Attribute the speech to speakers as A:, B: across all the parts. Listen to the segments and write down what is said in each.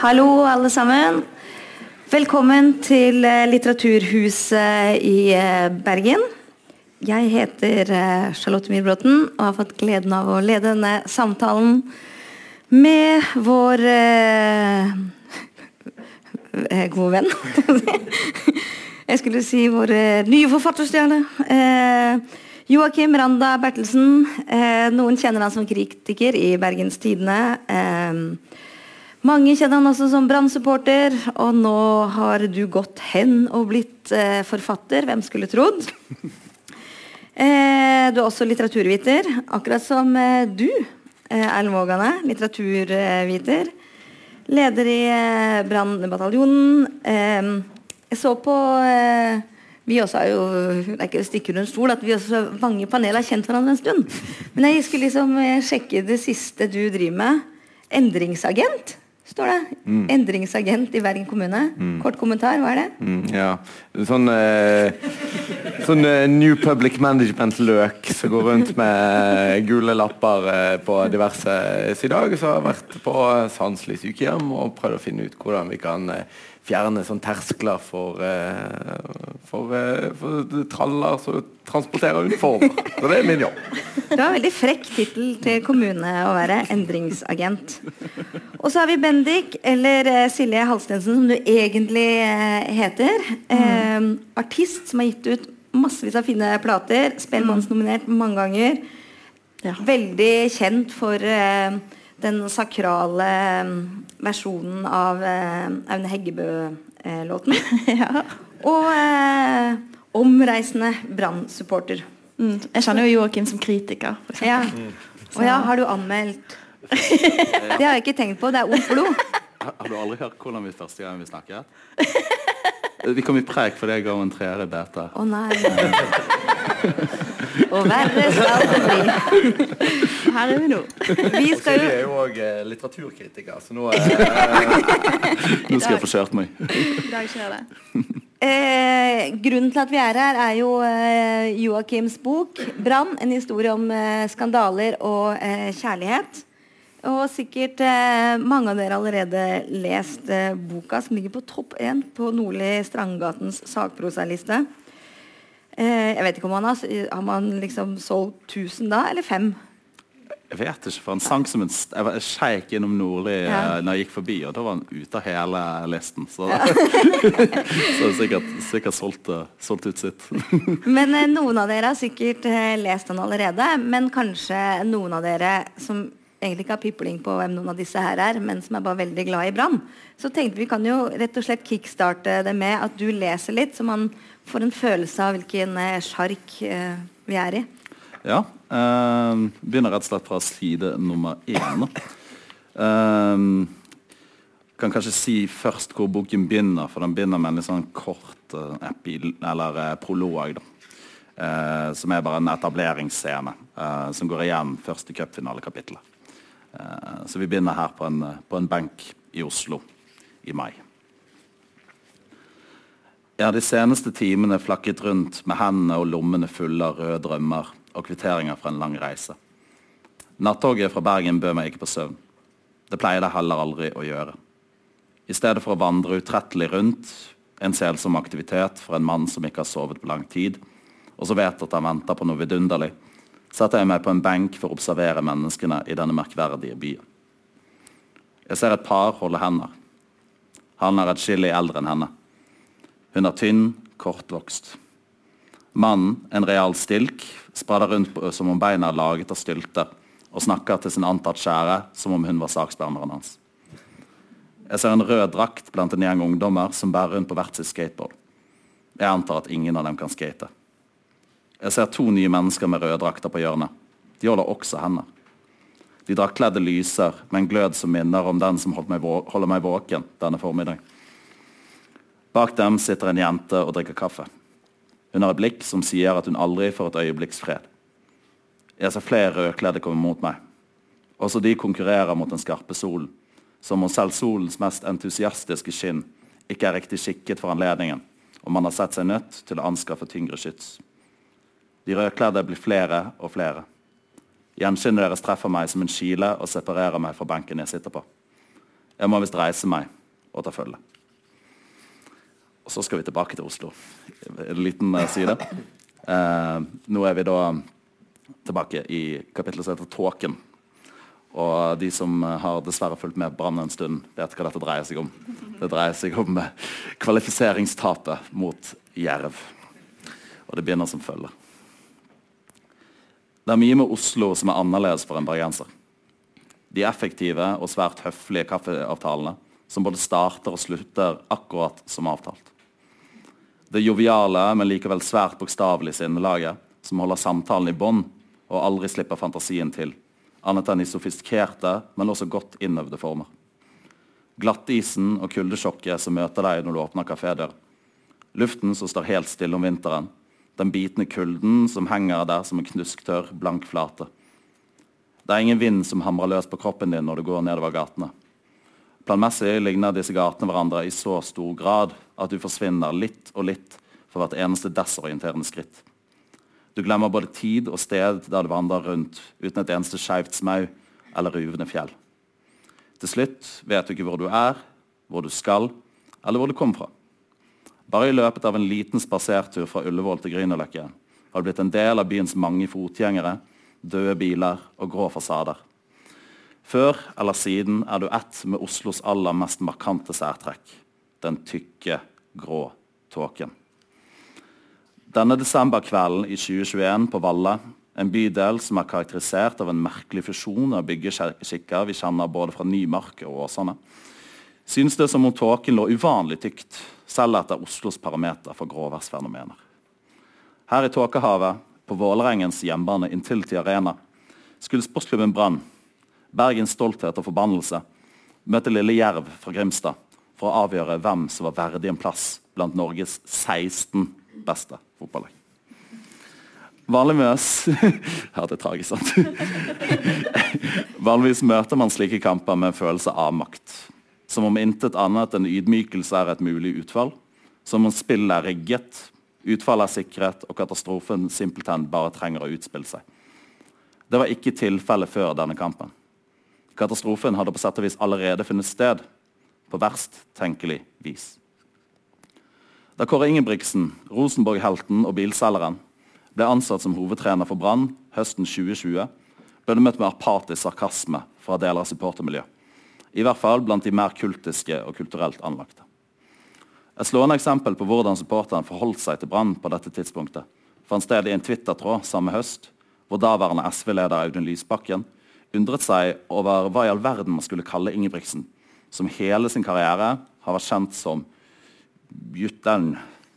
A: Hallo, alle sammen. Velkommen til eh, Litteraturhuset i eh, Bergen. Jeg heter eh, Charlotte Myhrbråten og har fått gleden av å lede denne samtalen med vår eh, gode venn. Jeg skulle si vår nye forfatterstjerne. Eh, Joakim Randa Bertelsen. Eh, noen kjenner han som kritiker i Bergens Tidende. Eh, mange kjenner han også som Brann-supporter, og nå har du gått hen og blitt eh, forfatter. Hvem skulle trodd? Eh, du er også litteraturviter, akkurat som eh, du, eh, Erlend Vågan er. Litteraturviter. Leder i Brannbataljonen. Jeg så på eh, vi også er jo, Det er ikke å stikke under en stol at vi også mange panel har kjent hverandre en stund. Men jeg skulle liksom eh, sjekke det siste du driver med. Endringsagent, står det. Endringsagent i Bergen kommune. Kort kommentar, hva er det?
B: Mm, ja. Sånn, eh, sånn eh, New Public Management-løk som går rundt med gule lapper eh, på diverse Så i dag så har jeg vært på Sandsli sykehjem og prøvd å finne ut hvordan vi kan eh, fjerne sånn terskler for, eh, for, eh, for traller som transporterer uniformer. Så det er min jobb.
A: Du har en veldig frekk tittel til kommune å være. Endringsagent. Og så har vi Bendik, eller eh, Silje Halstensen, som du egentlig heter. heter. Eh, artist som har gitt ut massevis av fine plater. Spellemannsnominert mange ganger. Veldig kjent for eh, den sakrale eh, versjonen av eh, Aune Heggebø-låten. Og eh, omreisende Brann-supporter.
C: Mm. Jeg kjenner jo Joakim som kritiker.
A: Ja.
C: eksempel.
A: Og ja, har du anmeldt? Det har jeg ikke tenkt på. Det er ondt blod.
D: Har har du aldri hørt hvordan vi første gang vi snakket? Vi kom i preik fordi jeg ga en treer i BT.
A: Å nei. Og verre skal det bli.
C: Her er vi nå.
A: Vi skal jo
B: er jo òg eh, litteraturkritiker, så nå er
D: Nå skal jeg få kjørt meg.
C: I dag skjer det.
A: eh, Grunnen til at vi er her, er jo eh, Joakims bok 'Brann'. En historie om eh, skandaler og eh, kjærlighet. Og sikkert eh, mange av dere allerede lest eh, boka som ligger på topp én på Nordli Strandgatens sakprosaliste. Eh, jeg vet ikke om han har, har man liksom solgt 1000 da, eller fem?
D: Jeg vet ikke, for han sang som en Jeg, var- sjeik innom Nordli
A: Ja.
D: eh, når jeg gikk forbi, og da var han ute av hele listen. Så, så sikkert, sikkert solgt, eh, solgt ut sitt.
A: Men eh, noen av dere har sikkert eh, lest den allerede. Men kanskje noen av dere som egentlig ikke har pipling på hvem noen av disse her er, men som er bare veldig glad i Brann. Så tenkte vi kan jo rett og slett kickstarte det med at du leser litt, så man får en følelse av hvilken eh, sjark eh, vi er i.
D: Ja. eh, begynner rett og slett fra side nummer én. Eh, kan kanskje si først hvor boken begynner, for den begynner med en litt sånn kort epil, eller eh, prolog. Eh, som er bare en etableringsscene som går igjen først i cupfinalekapitlet. Så vi begynner her på en, på en benk i Oslo i mai. Jeg har de seneste timene flakket rundt med hendene og lommene fulle av røde drømmer og kvitteringer fra en lang reise. Nattoget fra Bergen bød meg ikke på søvn. Det pleier det heller aldri å gjøre. I stedet for å vandre utrettelig rundt, en selsom aktivitet for en mann som ikke har sovet på lang tid, og som vet at han venter på noe vidunderlig, setter jeg meg på en benk for å observere menneskene i denne merkverdige byen. Jeg ser et par holde hender. Han er atskillig eldre enn henne. Hun er tynn, kortvokst. Mannen, en real stilk, sprader rundt som om beina er laget av stylter, og snakker til sin antatt kjære som om hun var saksbehandleren hans. Jeg ser en rød drakt blant en gjeng ungdommer som bærer rundt på hvert sitt skateboard. Jeg antar at ingen av dem kan skate. Jeg ser to nye mennesker med røde drakter på hjørnet. De holder også hender. De draktkledde lyser med en glød som minner om den som holder meg våken denne formiddag. Bak dem sitter en jente og drikker kaffe. Hun har et blikk som sier at hun aldri får et øyeblikks fred. Jeg ser flere rødkledde komme mot meg. Også de konkurrerer mot den skarpe solen, som om selv solens mest entusiastiske skinn ikke er riktig skikket for anledningen, og man har sett seg nødt til å anskaffe tyngre skyts. De rødkledde blir flere og flere. Gjenskinnet deres treffer meg som en kile og separerer meg fra benken jeg sitter på. Jeg må visst reise meg og ta følge. Og så skal vi tilbake til Oslo. En liten uh, side. Uh, nå er vi da tilbake i kapittelet som heter Tåken. Og de som har dessverre fulgt med Brann en stund, vet hva dette dreier seg om. Det dreier seg om kvalifiseringstapet mot Jerv. Og det begynner som følger. Det er mye med Oslo som er annerledes for en bergenser. De effektive og svært høflige kaffeavtalene som både starter og slutter akkurat som avtalt. Det joviale, men likevel svært bokstavelig sinnelaget som holder samtalen i bånd og aldri slipper fantasien til, annet enn i sofistikerte, men også godt innøvde former. Glattisen og kuldesjokket som møter deg når du åpner kafédør. Luften som står helt stille om vinteren. Den bitende kulden som henger der som en knusktørr, blank flate. Det er ingen vind som hamrer løs på kroppen din når du går nedover gatene. Planmessig ligner disse gatene hverandre i så stor grad at du forsvinner litt og litt for hvert eneste desorienterende skritt. Du glemmer både tid og sted der du vandrer rundt uten et eneste skeivt smau eller ruvende fjell. Til slutt vet du ikke hvor du er, hvor du skal, eller hvor du kom fra. Bare i løpet av en liten spasertur fra Ullevål til Grünerløkka har du blitt en del av byens mange fotgjengere, døde biler og grå fasader. Før eller siden er du ett med Oslos aller mest markante særtrekk den tykke, grå tåken. Denne desemberkvelden i 2021 på Valle, en bydel som er karakterisert av en merkelig fusjon av byggeskikker vi kjenner både fra Nymark og Åsane, synes det som om tåken lå uvanlig tykt, selv etter Oslos parameter for gråværsfenomener. Her i Tåkehavet, på Vålerengens hjemmebane Intility Arena, skulle sportsklubben Brann, Bergens stolthet og forbannelse, møte lille Jerv fra Grimstad for å avgjøre hvem som var verdig en plass blant Norges 16 beste fotballag. Vanligvis Ja, det er tragisk, sant? Vanligvis møter man slike kamper med en følelse av makt. Som om intet annet enn ydmykelse er et mulig utfall. Som om spillet er rigget, utfallet er sikret, og katastrofen simpelthen bare trenger å utspille seg. Det var ikke tilfellet før denne kampen. Katastrofen hadde på sett og vis allerede funnet sted, på verst tenkelig vis. Da Kåre Ingebrigtsen, Rosenborg-helten og bilselgeren, ble ansatt som hovedtrener for Brann høsten 2020, ble det møtt med apatisk sarkasme fra deler av supportermiljøet. I hvert fall blant de mer kultiske og kulturelt anlagte. Et slående eksempel på hvordan supporteren forholdt seg til Brann på dette tidspunktet, fant sted i en Twitter-tråd samme høst, hvor daværende SV-leder Audun Lysbakken undret seg over hva i all verden man skulle kalle Ingebrigtsen, som hele sin karriere har vært kjent som Juttern.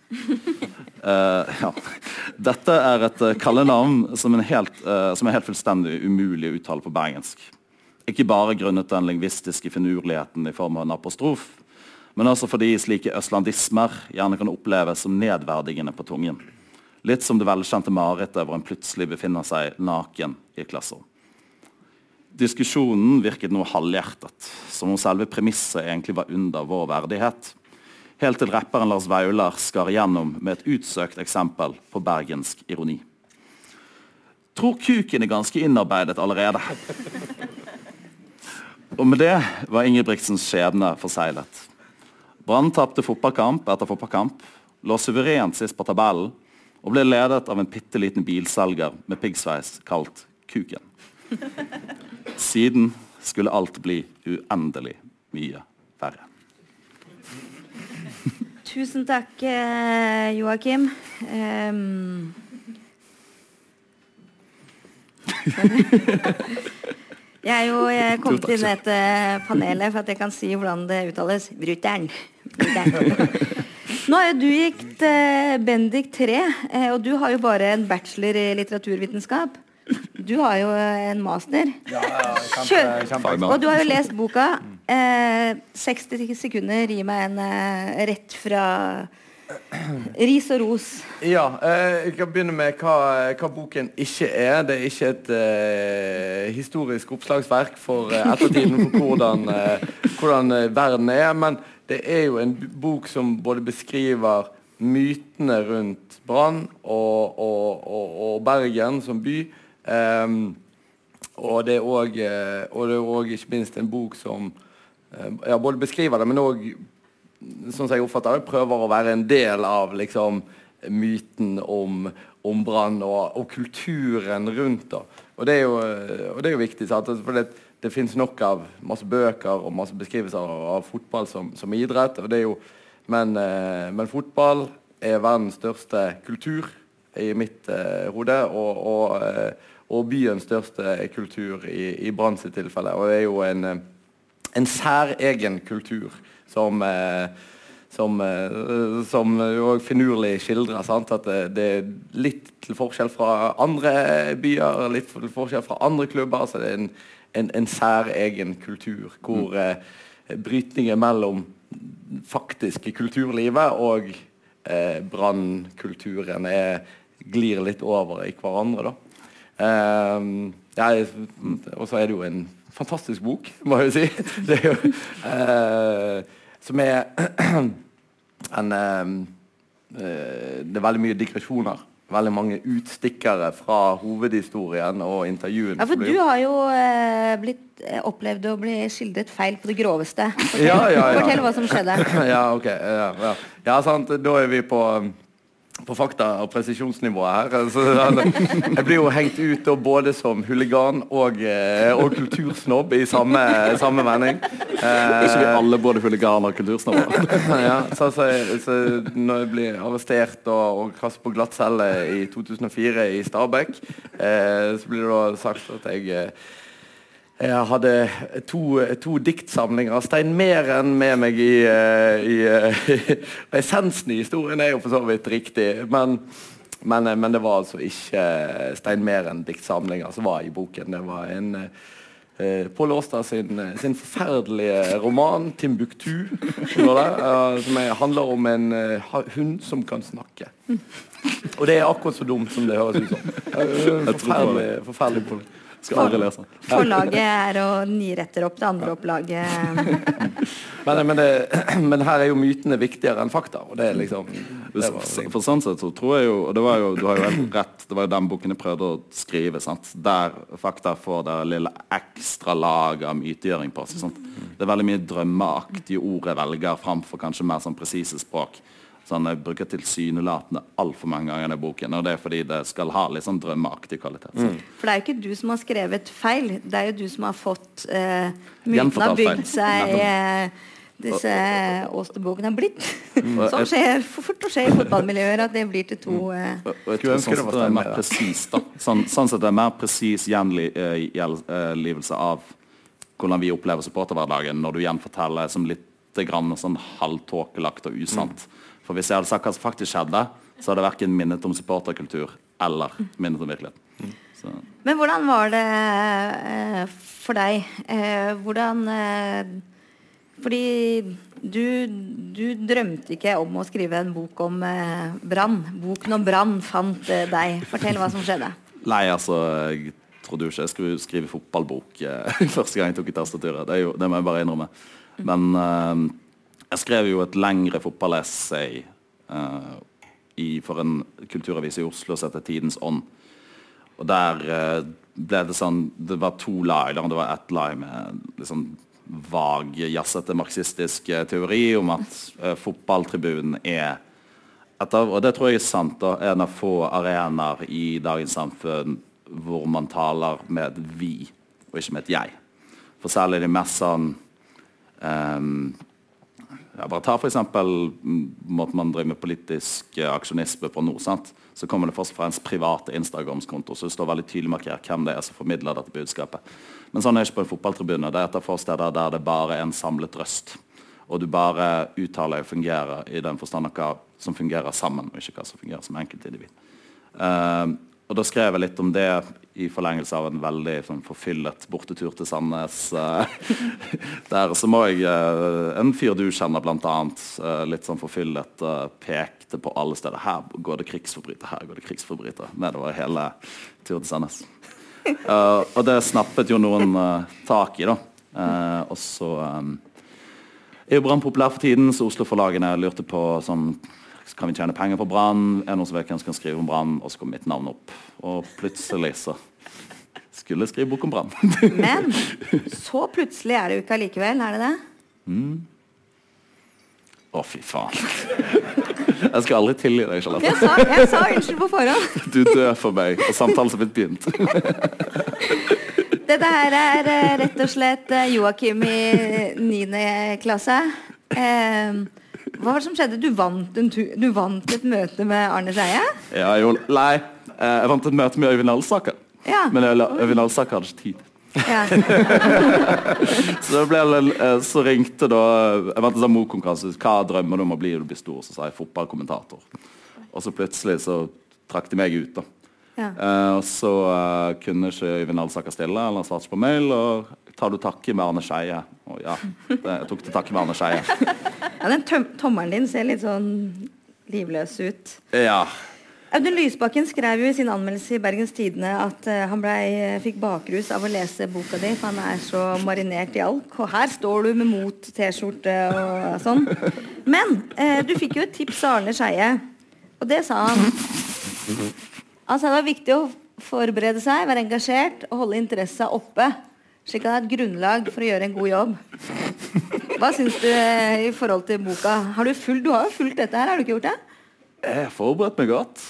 D: Uh, ja. Dette er et uh, kallenavn som, helt, uh, som, er helt fullstendig umulig å uttale på bergensk. Ikke bare grunnet den lingvistiske finurligheten i form av en apostrof, men også fordi slike østlandismer gjerne kan oppleves som nedverdigende på tungen. Litt som det velkjente marerittet hvor en plutselig befinner seg naken i et klasserom. Diskusjonen virket noe halvhjertet, som om selve premisset egentlig var under vår verdighet. Helt til rapperen Lars Vaular skar igjennom med et utsøkt eksempel på bergensk ironi. Tror kuken er ganske innarbeidet allerede. Og med det var Ingebrigtsens skjebne forseglet. Brann tapte fotballkamp etter fotballkamp, lå suverent sist på tabellen og ble ledet av en bitte liten bilselger med piggsveis kalt Kuken. Siden skulle alt bli uendelig mye verre.
A: Tusen takk, eh, Joakim. Um... Jeg er jo jeg kom til dette panelet for at jeg kan si hvordan det uttales. Brutter'n. Nå har jo du gitt eh, Bendik 3, eh, og du har jo bare en bachelor i litteraturvitenskap. Du har jo eh, en master.
B: Ja, ja, kjempe, kjempe.
A: Og du har jo lest boka. Eh, 60 sekunder gir meg en eh, rett fra ris og ros.
B: Ja, eh, jeg kan begynne med hva, hva, boken ikke er. Det er ikke et eh, historisk oppslagsverk for eh, ettertiden for hvordan, hvordan verden er. Men det er jo en bok som både beskriver mytene rundt Brann og, og, og, og, Bergen som by. Um, og det er òg ikke minst en bok som eh, ja, både beskriver det, men òg, sånn som jeg oppfatter det, prøver å være en del av liksom, myten om, om Brann og, og, kulturen rundt. Da. Og det er jo, og det er jo viktig. Sant? For det, det finnes nok av masse bøker og masse beskrivelser av, fotball som, som, idrett. jo, men, eh, men fotball er verdens største kultur i mitt eh, hode. Og, og, eh, og, byens største kultur i, i Brann sitt tilfelle. Og det er jo en, eh, en særegen kultur som eh, som, eh, som jo finurlig skildrer. Sant? At det, det, er litt til forskjell fra andre byer, litt til forskjell fra andre klubber. så det er en, en, en særegen kultur hvor mm. eh, brytningen mellom faktiske kulturlivet og eh, brannkulturen glir litt over i hverandre. Eh, og så er det jo en fantastisk bok, må jeg jo si. Det er jo, eh, som er en eh, eh, Det er veldig mye digresjoner. Veldig mange utstikkere fra hovedhistorien og intervjuene.
A: Ja, for du har jo eh, blitt, eh, opplevd å bli skildret feil på det groveste. Fortell,
B: ja, ja, ja.
A: fortell hva som skjedde.
B: ja, ok. Ja, ja. sant. Da er vi på på fakta- og presisjonsnivået her. Altså, jeg blir jo hengt ut både som huligan og, eh, og kultursnobb i samme, samme vending.
D: Eh, ikke vi alle både huliganer og kultursnobber?
B: ja, så, så, så, når jeg blir arrestert og, og kastet på glattcelle i 2004 i Stabekk, eh, så blir det da sagt at jeg eh, jeg hadde to, to diktsamlinger av Stein Meren med meg i, eh, i, i eh, Essensen i historien er jo for så vidt riktig, men, men, eh, men det var altså ikke Stein Meren-diktsamlinger som var i boken. Det var en eh, Pål Aastad sin, sin, forferdelige roman 'Timbuktu', det, som er, handler om en hund som kan snakke. Og det er akkurat så dumt som det høres ut som. Forferdelig, forferdelig.
D: Skal aldri lese.
A: Forlaget er å nyretter opp det andre opplaget.
B: men, men, det, men, her er jo mytene viktigere enn fakta. Og det er liksom
D: det var, For sånn sett så tror jeg jo Og det var jo, du har jo helt rett, det var jo den boken jeg prøvde å skrive. sant? Der fakta får det lille ekstra lag av mytegjøring på seg. Det er veldig mye drømmeaktige ord jeg velger framfor kanskje mer sånn presise språk. Sånn, jeg bruker tilsynelatende altfor mange ganger i boken. Og det er fordi det skal ha litt sånn drømmeaktig kvalitet. Mm.
A: For det er jo ikke du som har skrevet feil, det er jo du som har fått uh, Myten har bygd seg uh, disse Åste-bokene har blitt. Mm. Sånn skjer fort og skjer i fotballmiljøer at det blir til to uh,
D: Jeg tror sånn det er mer presis, da. Sånn, sånn sett det er mer presis gjenlivelse av hvordan vi opplever supporterhverdagen når du gjenforteller som litt grann sånn halvtåkelagt og usant. Mm. For hvis jeg hadde sagt hva som faktisk skjedde, så hadde det verken minnet om supporterkultur eller minnet om virkeligheten. Så.
A: Men hvordan var det eh, for deg? Eh, hvordan eh, Fordi du, du, drømte ikke om å skrive en bok om brann. Boken om brann fant deg. Fortell hva som skjedde.
D: Nei, altså jeg trodde jo ikke jeg skulle skrive fotballbok første gang jeg tok i tastaturet. Det, det, må jeg bare innrømme. Men jeg skrev jo et lengre fotballessay uh, for en kulturavis i Oslo som heter Tidens ånd. Og der uh, ble det sånn Det var to lag. Det var ett lag med liksom vag, jazzete marxistisk uh, teori om at fotballtribunen er etter, og det tror jeg er sant, da, en av få arenaer i dagens samfunn hvor man taler med et vi, og ikke med et jeg. For særlig de mest sånn um, ja, bare ta f.eks. måten man driver med politisk eh, aksjonisme på nå. Sant? Så kommer det først fra ens private Instagram-konto. så det står veldig tydelig markert hvem det er som formidler dette budskapet. Men sånn er det ikke på en fotballtribune. Det er et av få steder der det bare er en samlet røst. Og du bare uttaler og fungerer i den forstand av hva som fungerer sammen, og ikke hva som fungerer som enkeltindivid. Uh, og Da skrev jeg litt om det i forlengelse av en veldig sånn, forfyllet bortetur til Sandnes. Uh, der så må jeg uh, En fyr du kjenner, bl.a., uh, litt sånn forfyllet, pekte på alle steder. Her går det krigsforbrytere, her går det krigsforbrytere. Nedover hele turen til Sandnes. og det snappet jo noen tak i, da. og så um, er jo Brann populær for tiden, så Oslo-forlagene lurte på sånn kan vi tjene penger på Brann? Er det noen som vet hvem som kan skrive om Brann? Og så kom mitt navn opp. Og plutselig så skulle skrive bok om Brann.
A: Men så plutselig er det uka likevel er det det?
D: Å, fy faen. Jeg skal aldri tilgi deg, Charlotte.
A: Jeg sa, jeg sa unnskyld på forhånd.
D: Du dør for meg, og samtalen som vidt begynt.
A: Dette her er eh, rett og slett eh, Joakim i 9. klasse. Eh, hva var det som skjedde? Du vant, du vant et møte med Arne Skeie?
D: Ja, jo, nei, eh, jeg vant et møte med Øyvind Alsaker.
A: Ja.
D: Men jeg- Øyvind Alsaker hadde ikke tid.
A: ja.
D: Så, ble, eh, så ringte da Jeg vant en sånn motkonkurranse. Hva drømmer du om å bli når du blir stor? Så sa jeg fotballkommentator. Og så plutselig så trakk de meg ut, da.
A: Ja.
D: Eh, og så eh, kunne ikke Øyvind Alsaker stille, eller han svarte ikke på mail. Og tar du takke med Arne Skeie? Og ja, det, jeg tok til takke med Arne Skeie.
A: ja den tommelen din ser litt sånn livløs ut.
D: Ja.
A: Audun Lysbakken skrev jo i sin anmeldelse i Bergens Tidende at eh, han ble, fikk bakrus av å lese boka di, for han er så marinert i alk. Og her står du med mot T-skjorte og sånn. Men eh, du fikk jo et tips av Arne Skeie, og det sa han. Sa det var viktig å forberede seg, være engasjert og holde interessa oppe. Slik at det er et grunnlag for å gjøre en god jobb. Hva syns du eh, i forhold til boka? Har du, fulgt, du har jo fulgt dette her, har du ikke gjort det?
D: Jeg har forberedt meg godt.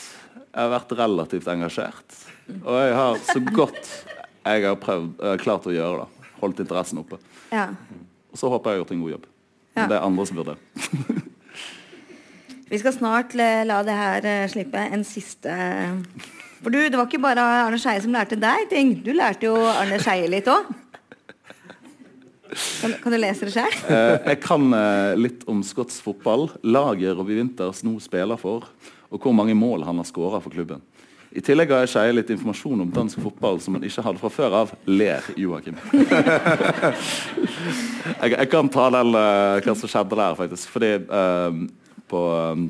D: Jeg har vært relativt engasjert. Og jeg har så godt jeg har prøvd, jeg klart å gjøre det. Holdt interessen oppe.
A: Ja.
D: Og så håper jeg jeg har gjort en god jobb.
A: Ja.
D: Men det er andre som burde.
A: Vi skal snart la, det her eh, slippe. En siste For du, det var ikke bare Arne Skeie som lærte deg ting. Du lærte jo Arne Skeie litt òg. Kan, kan du lese det sjøl?
D: Eh, jeg kan eh, litt om skotsk fotball, laget Robbie Winters nå spiller for, og hvor mange mål han har skåra for klubben. I tillegg har jeg Skeie litt informasjon om dansk fotball som han ikke hadde fra før av. Ler Joakim. jeg, jeg kan ta den uh, hva som skjedde der, faktisk. Fordi uh, på eh,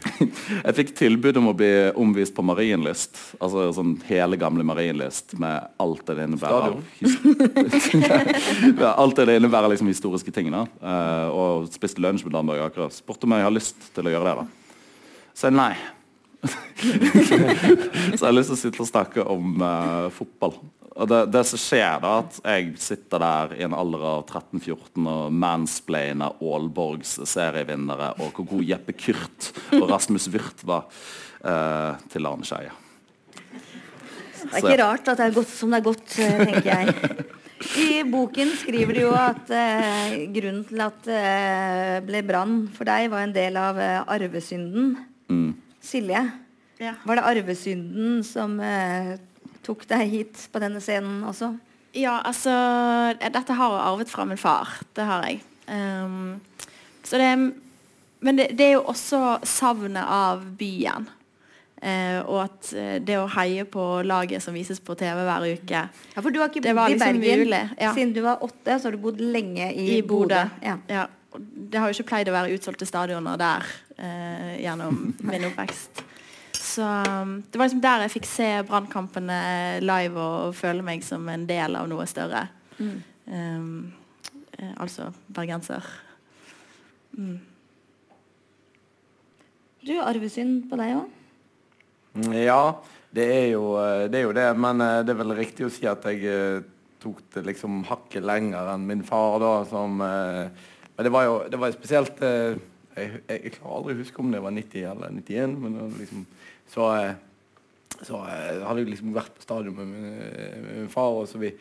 D: Jeg fikk tilbud om å bli omvist på Marienlyst. Altså sånn hele gamle Marienlyst med alt det det innebærer. ja, alt det det innebærer liksom historiske ting. da. Uh, og spiste lunsj med Dan Børge Akerø. Spurte om jeg har lyst til å gjøre det. da. Så nei. så jeg har lyst til å sitte og snakke om uh, fotball. Og det, det som skjer, da, at jeg sitter der i en alder av 13-14 og mansplainer Aalborgs serievinnere og hvor god Jeppe Kurt og Rasmus Wirth var uh, til Arne Skeie.
A: Det er ikke rart at det er godt som det er godt, eh, tenker jeg. I boken skriver du jo at eh, grunnen til at det eh, ble brann for deg, var en del av eh, arvesynden. Silje,
C: Ja.
A: var det arvesynden som eh, tok deg hit på denne scenen også?
C: Ja, altså Dette har jeg arvet fra min far. Det har jeg. Um, så det Men det, det er jo også savnet av byen. Uh, og at eh, det å heie på laget som vises på TV hver uke
A: Ja, for du har ikke bodd i
C: liksom
A: Bergen
C: mulig, ja.
A: siden du var åtte, så har du bodd lenge i,
C: i Bodø.
A: Ja.
C: Ja. Og Det har jo ikke pleid å være utsolgte stadioner der eh, gjennom min oppvekst. Så um, det var liksom der jeg fikk se brannkampene live og føle meg som en del av noe større. Um, eh, altså bergenser.
A: Du, arvesynd på deg òg?
B: Ja, det er, jo, eh, det er jo det, men eh, det er vel riktig å si at jeg tok det liksom hakket lenger enn min far da, som eh, Men det var jo det var spesielt eh, jeg, jeg, jeg klarer aldri å huske om det var 90 eller 91, men liksom så, eh, så eh, hadde jeg liksom vært på stadion med min, med min far, og så vi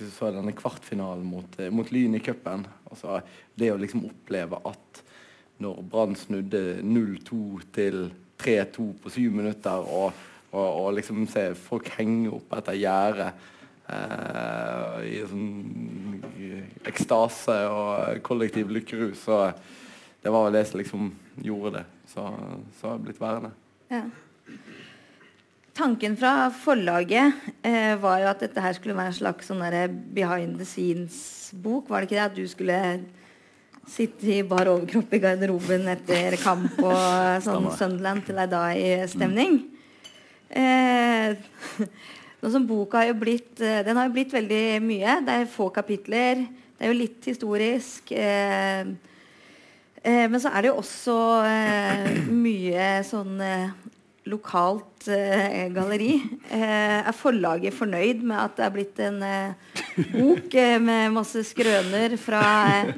B: så denne kvartfinalen mot, mot Lyn i cupen. Det å liksom oppleve at når Brann snudde 0-2 til 3-2 på syv minutter, og, og, og liksom se folk henge opp etter gjerdet eh, i sånn ekstase og kollektiv lykkerus, så det var vel det som liksom gjorde det. Så, så har jeg blitt værende.
A: Ja. Tanken fra forlaget eh, var jo at dette her skulle være en slags sånn behind the scenes-bok. Var det ikke det? At du skulle sitte i bar overkropp i garderoben etter kamp og sånn. Sunderland til ei dag-stemning. Eh, nå som boka har jo blitt eh, Den har jo blitt veldig mye. Det er få kapitler. Det er jo litt historisk. Eh, eh, men så er det jo også eh, mye sånn eh, lokalt galleri. Eh, er forlaget fornøyd med at det er blitt en bok med masse skrøner fra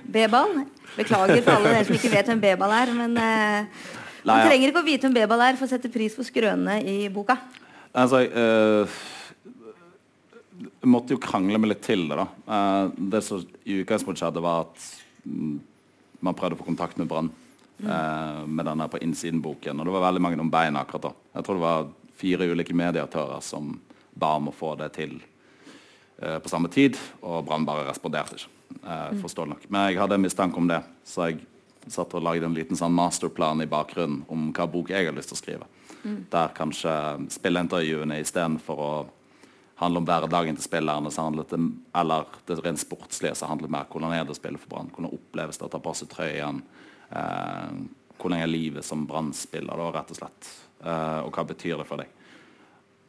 A: B-ball? Beklager for alle dere som ikke vet hvem B-ball er, men man trenger ikke å vite hvem B-ball er for å sette pris på skrønene i boka.
D: Altså, jeg måtte jo krangle meg litt til det. da. Eh, det som i utgangspunktet skjedde, var at mm, man prøvde å få kontakt med Brann. eh, med denne på innsiden-boken. Og det var veldig mange om beina akkurat da. Jeg tror det var fire ulike medieaktører som ba om å få det til eh, på samme tid, og Brann bare responderte ikke. Eh, forståelig nok. Men jeg hadde en mistanke om det, så jeg satt og lagde en liten sånn masterplan i bakgrunnen om hva bok jeg har lyst til å skrive. Der kanskje spilleintervjuene istedenfor å handle om hverdagen til spillerne, det, eller det rent sportslige, så handler det mer hvordan er det å spille for Brann. Hvordan oppleves det å ta på seg trøyen? Eh, hvordan er livet som Brann-spiller, rett og slett? Eh, og hva betyr det for deg?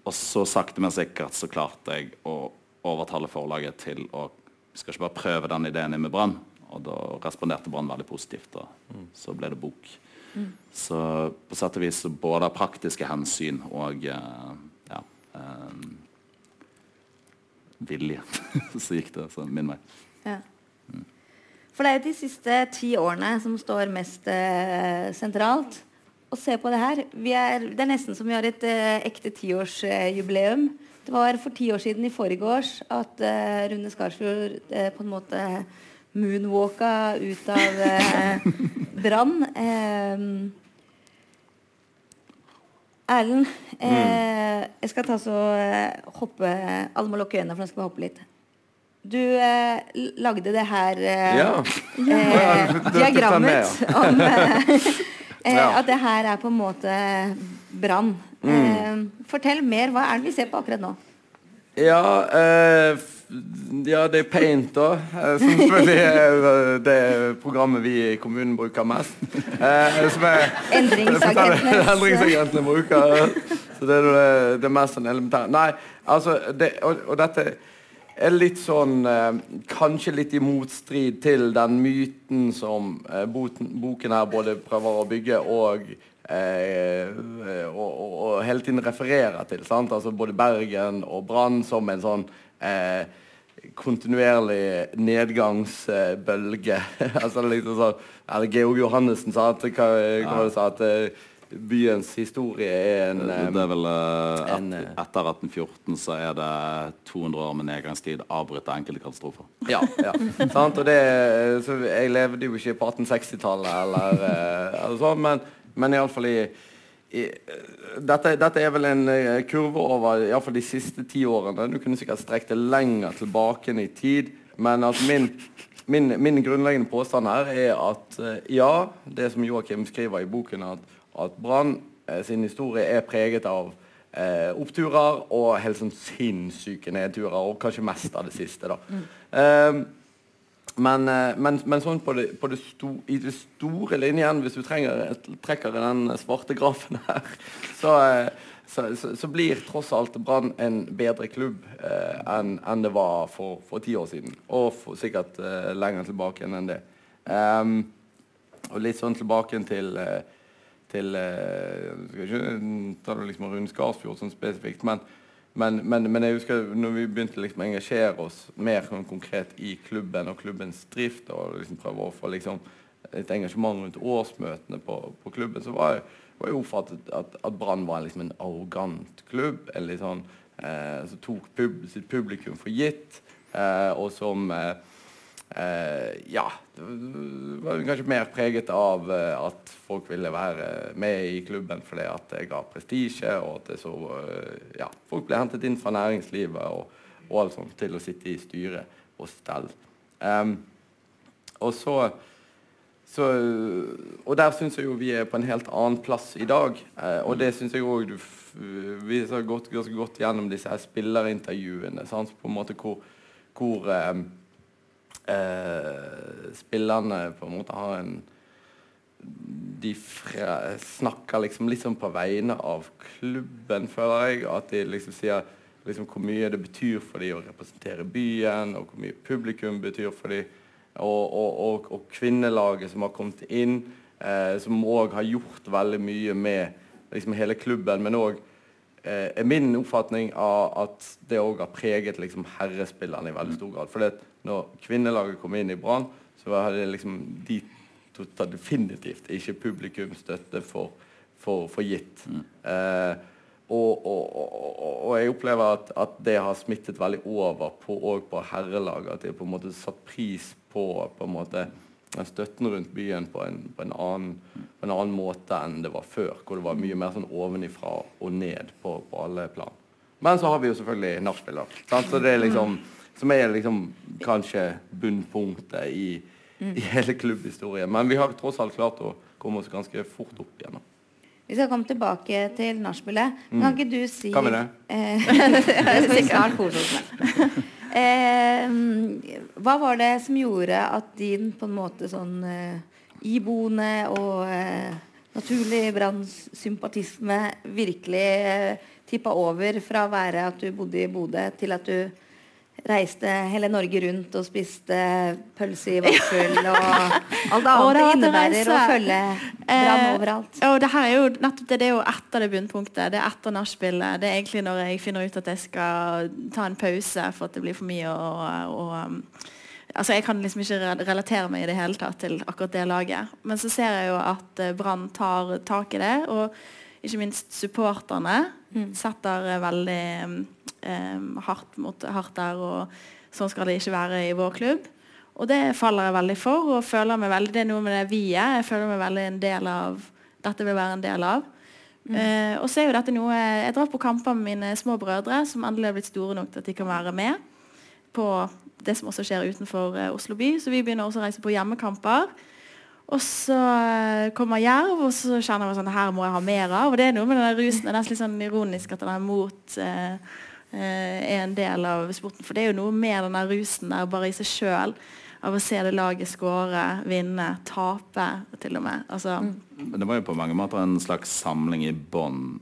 D: Og så sakte, men sikkert så klarte jeg å overtale forlaget til å skal ikke bare prøve den ideen inn med Brann. Og da responderte Brann veldig positivt, og så ble det bok. Så på sett og vis både av praktiske hensyn og eh, ja, eh, vilje, så gikk det så min vei.
A: Ja. For det er jo de siste ti årene som står mest eh, sentralt. Og se på det her. Vi er, det er nesten som vi har et eh, ekte tiårsjubileum. det var for ti år siden i forgårs at eh, Rune Skarsfjord eh, på en måte moonwalka ut av eh, Brann. Erlend, eh, jeg skal ta så eh, hoppe Alle må lukke øynene, for nå skal vi hoppe litt. Du eh, lagde det her eh,
B: Ja.
A: eh, diagrammet om eh, at det her er på en måte brann.
B: Mm.
A: Fortell mer. Hva er det vi ser på akkurat nå?
B: Ja, eh, ja, det er Paint, da. eh, Som selvfølgelig er eh, det programmet vi i kommunen bruker mest. Eh, som er Endringsagentene bruker. Så det er det, mest sånn elementære. Nei, altså det, og, og dette er litt sånn Kanskje litt i motstrid til den myten som boten, boken her både prøver å bygge og eh, og, og, og hele tiden refererer til. Sant? Altså både Bergen og Brann som en sånn eh, kontinuerlig nedgangsbølge. altså liksom sånn Eller Georg Johannessen sa at, hva, hva ja. sa, at eh, byens historie er en eh,
D: Det er vel et,
B: en,
D: et,
B: eh,
D: Etter 1814 så er det 200 år med nedgangstid avbrutt av enkelte katastrofer.
B: Ja. ja. Sant? Og det, så jeg levde jo ikke på 1860-tallet eller, eh, eller sånn, men, men iallfall i, i dette, dette er vel en eh, kurve over fall de siste ti årene. Du kunne sikkert strekt det lenger tilbake i tid, men at min, min, min grunnleggende påstand her er at eh, ja, det som Joakim skriver i boken, at, at Brann eh, sin historie er preget av eh, oppturer og helt sånn sinnssyke nedturer, og kanskje mest av det siste. da. Eh, men, eh, men, men sånn på det, på det sto, i det store linjen, hvis du trenger, trekker den svarte grafen her, så, eh, så, så, så blir tross alt Brann en bedre klubb eh, enn en det var for, for ti år siden. Og for, sikkert eh, lenger tilbake enn det. Um, og litt sånn tilbake til eh, til eh, Skal ikke ta det liksom Rune Skarsfjord sånn spesifikt, men, men, men, men jeg husker når vi begynte liksom å engasjere oss mer sånn konkret i klubben og klubbens drift, og liksom prøve å få liksom et engasjement rundt årsmøtene på, på klubben, så var jeg, var jeg oppfattet at, at Brann var liksom en arrogant klubb. En litt sånn, eh, som tok pub, sitt publikum for gitt, eh, og som eh, Eh, ja, var kanskje mer preget av eh, at folk ville være med i klubben fordi at det ga prestisje, og at så eh, Ja, folk ble hentet inn fra næringslivet og, og alt sånt til å sitte i styret og stell. Um, og så så, og der syns jeg jo vi er på en helt annen plass i dag. Uh, og det syns jeg òg Vi har gått ganske godt gjennom disse spillerintervjuene. Sant? På en måte hvor, hvor eh, eh, spillerne på en måte har en De fra, snakker liksom litt sånn på vegne av klubben, føler jeg. At de liksom sier liksom hvor mye det betyr for dem å representere byen, og hvor mye publikum betyr for dem. Og, og, og, og kvinnelaget som har kommet inn, eh, som òg har gjort veldig mye med liksom hele klubben, men òg eh, er min oppfatning av at det òg har preget liksom herrespillerne i veldig stor grad. For når kvinnelaget kom inn i Brann, så var det liksom de tok definitivt ikke publikumsstøtte for, for, for gitt. Mm. Eh, og, og, og, og, jeg opplever at, at, det har smittet veldig over på, på herrelaget. At de har på en måte satt pris på, på en måte, støtten rundt byen på en, på, en annen, på en, annen, måte enn det var før. Hvor det var mye mer sånn ovenifra og ned på, alle plan. Men så har vi jo selvfølgelig nachspiel, Så det liksom, som er liksom kanskje bunnpunktet i, i hele klubbhistorien. Men vi har tross alt klart å komme oss ganske fort opp igjen.
A: Vi skal komme tilbake til nachspielet. Mm. Kan ikke du si
B: Kan vi det? Eh,
A: det skal vi snart kose oss med. Eh, hva var det som gjorde at din på en måte sånn eh, iboende og eh, naturlig Brann-sympatisme virkelig eh, tippa over fra å være at du bodde i Bodø, til at du reiste hele Norge rundt og spiste pølse i vaffel og alt annet det innebærer å følge Brann eh, overalt.
C: og det her er jo nettopp det, det er jo etter det bunnpunktet. Det er etter nachspielet. Det er egentlig når jeg finner ut at jeg skal ta en pause for at det blir for mye og, og um, Altså, Jeg kan liksom ikke relatere meg i det hele tatt til akkurat det laget. Men så ser jeg jo at eh, Brann tar tak i det, og ikke minst supporterne mm. setter veldig um, hardt, mot, hardt der. Og sånn skal det ikke være i vår klubb. Og det faller jeg veldig for. og føler meg veldig, Det er noe med det vi er. Jeg føler meg veldig en del av Dette vil være en del av. Mm. Uh, og så er jo dette noe Jeg drar på kamper med mine små brødre, som endelig har blitt store nok til at de kan være med på det som også skjer utenfor uh, Oslo by. Så vi begynner også å reise på hjemmekamper. Og så eh, kommer jerv, og så kjenner man sånn Her må jeg ha mer av. Og det er noe med den rusen. Det er nesten litt sånn ironisk at den er mot eh, Eh, er en del av sporten. For det er jo noe med den rusen der bare i seg sjøl. Av å se det laget skåre, vinne, tape til og med. Altså,
D: mm. Det var jo på mange måter en slags samling i bånn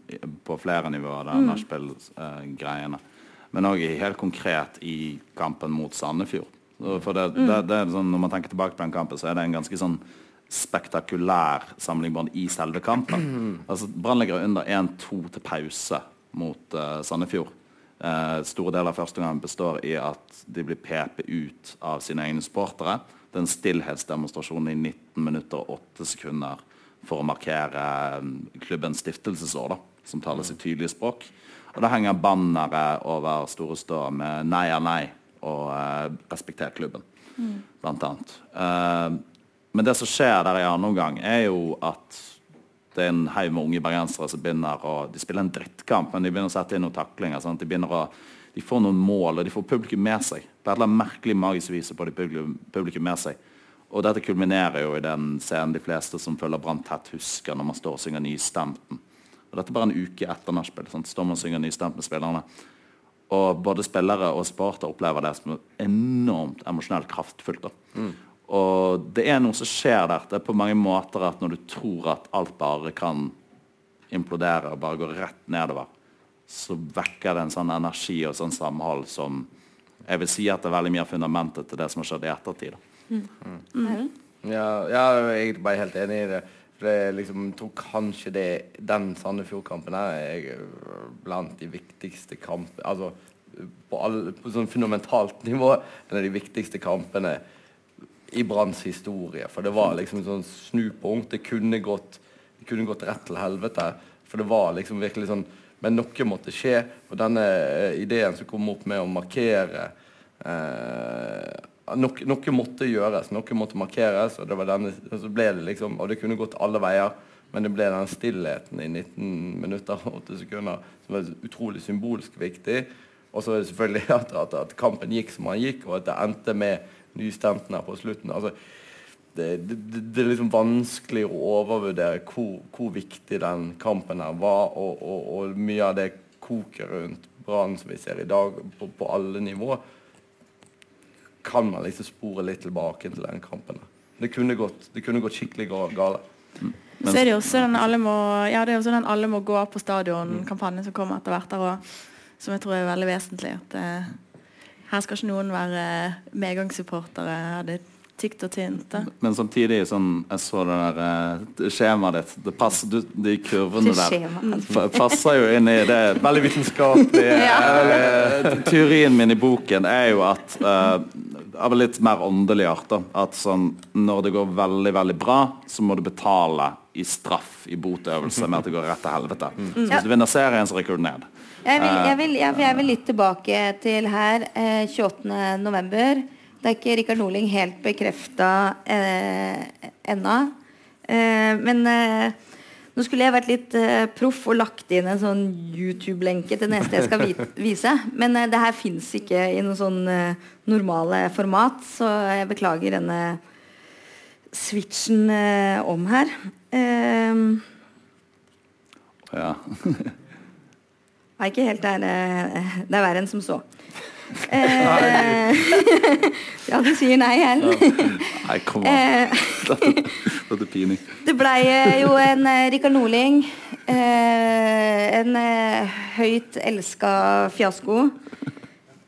D: på flere nivåer, det mm. nachspiel-greiene. Men òg helt konkret i kampen mot Sandefjord. For det, mm. det, det sånn, Når man tenker tilbake på den kampen, så er det en ganske sånn spektakulær samlingbånd i selve kampen. Mm. Altså, Brann ligger under 1-2 til pause mot uh, Sandefjord. Uh, store deler av første gang består i at de blir pepet ut av sine egne sportere. Det er en stillhetsdemonstrasjon i 19 minutter og 8 sekunder for å markere um, klubbens stiftelsesår, da, som taler i tydelige språk. Og Da henger bannere over Store Stå med 'nei er nei' og uh, 'respekter klubben', mm. blant annet. Uh, men det som skjer der i andre omgang, er jo at det er en haug med unge bergensere som begynner å De spiller en drittkamp, men de begynner å sette inn noen taklinger. Sant? De begynner å de får noen mål, og de får publikum med seg. Er et merkelig magisk vis på de publikum, publikum med seg. Og dette kulminerer jo i den scenen de fleste som følger Brann tett, husker når man står og synger Nystemten. Og dette er bare en uke etter nachspiel. Står man og synger Nystemten med spillerne. Og både spillere og supporter opplever det som enormt emosjonelt kraftfullt. Mm. Og det er noe som skjer der. Det er på mange måter at når du tror at alt bare kan implodere og bare gå rett nedover, så vekker det en sånn energi og sånn samhold som jeg vil si at det er veldig mye av fundamentet til det som har skjedd i ettertid. Mm.
B: Mm. Ja, ja, jeg er bare helt enig i det. For jeg liksom, tror kanskje det, den Sandefjord-kampen er blant de viktigste kampene Altså på, alle, på sånn fundamentalt nivå en av de viktigste kampene i Branns historie. For det var liksom sånn snupunkt. Det kunne gått, det kunne gått rett til helvete. For det var liksom virkelig sånn Men noe måtte skje. Og denne uh, ideen som kom opp med å markere eh, noe, noe, måtte gjøres. Noe måtte markeres. Og det denne, så ble det liksom Og det kunne gått alle veier. Men det ble den stillheten i 19 minutter og 8 sekunder som var utrolig symbolsk viktig. Og så selvfølgelig at, at, at kampen gikk som den gikk, og at det endte med nystemten her på slutten. Altså, det, det, det, er liksom vanskelig å overvurdere hvor, hvor viktig den kampen her var, og, og, og mye av det koket rundt Brann som vi ser i dag, på, på alle nivå, kan man liksom spore litt tilbake til den kampen. Det kunne gått, det kunne gått skikkelig gale.
C: Mm. Så er det jo også den alle må, ja, det er også den alle må gå på stadion-kampanjen som kommer etter hvert. Der, og, som jeg tror er veldig vesentlig. at eh, her skal ikke noen være medgangssupportere. Det tykt og tynt. Da.
D: Men samtidig, sånn, jeg så det der eh, skjemaet ditt. Det passer, du, de kurvene der det passer jo inn i det.
B: Veldig vitenskapelige
D: ja. Teorien min i boken er jo at uh, av litt mer åndelig art da, at sånn, når det går veldig veldig bra, så må du betale i straff, i botøvelse, med at det går rett til helvete. Så hvis du vinner serien, så rykker du ned.
A: Jeg vil, jeg, vil, jeg, jeg vil litt tilbake til her. Eh, 28. november. Det er ikke Rikard Norling helt bekrefta eh, ennå. Eh, men eh, nå skulle jeg vært litt eh, proff og lagt inn en sånn YouTube-lenke til neste jeg skal vi vise. Men eh, det her fins ikke i noe sånn eh, normale format, så jeg beklager denne switchen eh, om her. Eh,
D: Ja.
A: Nei, ikke helt der. eh, Det er verre enn som så. Eh, ja, du sier nei, Ellen.
D: Nei, kom an.
A: Eh,
D: Dette, er pinlig.
A: det blei jo en Rikard Norling. en høyt elska fiasko.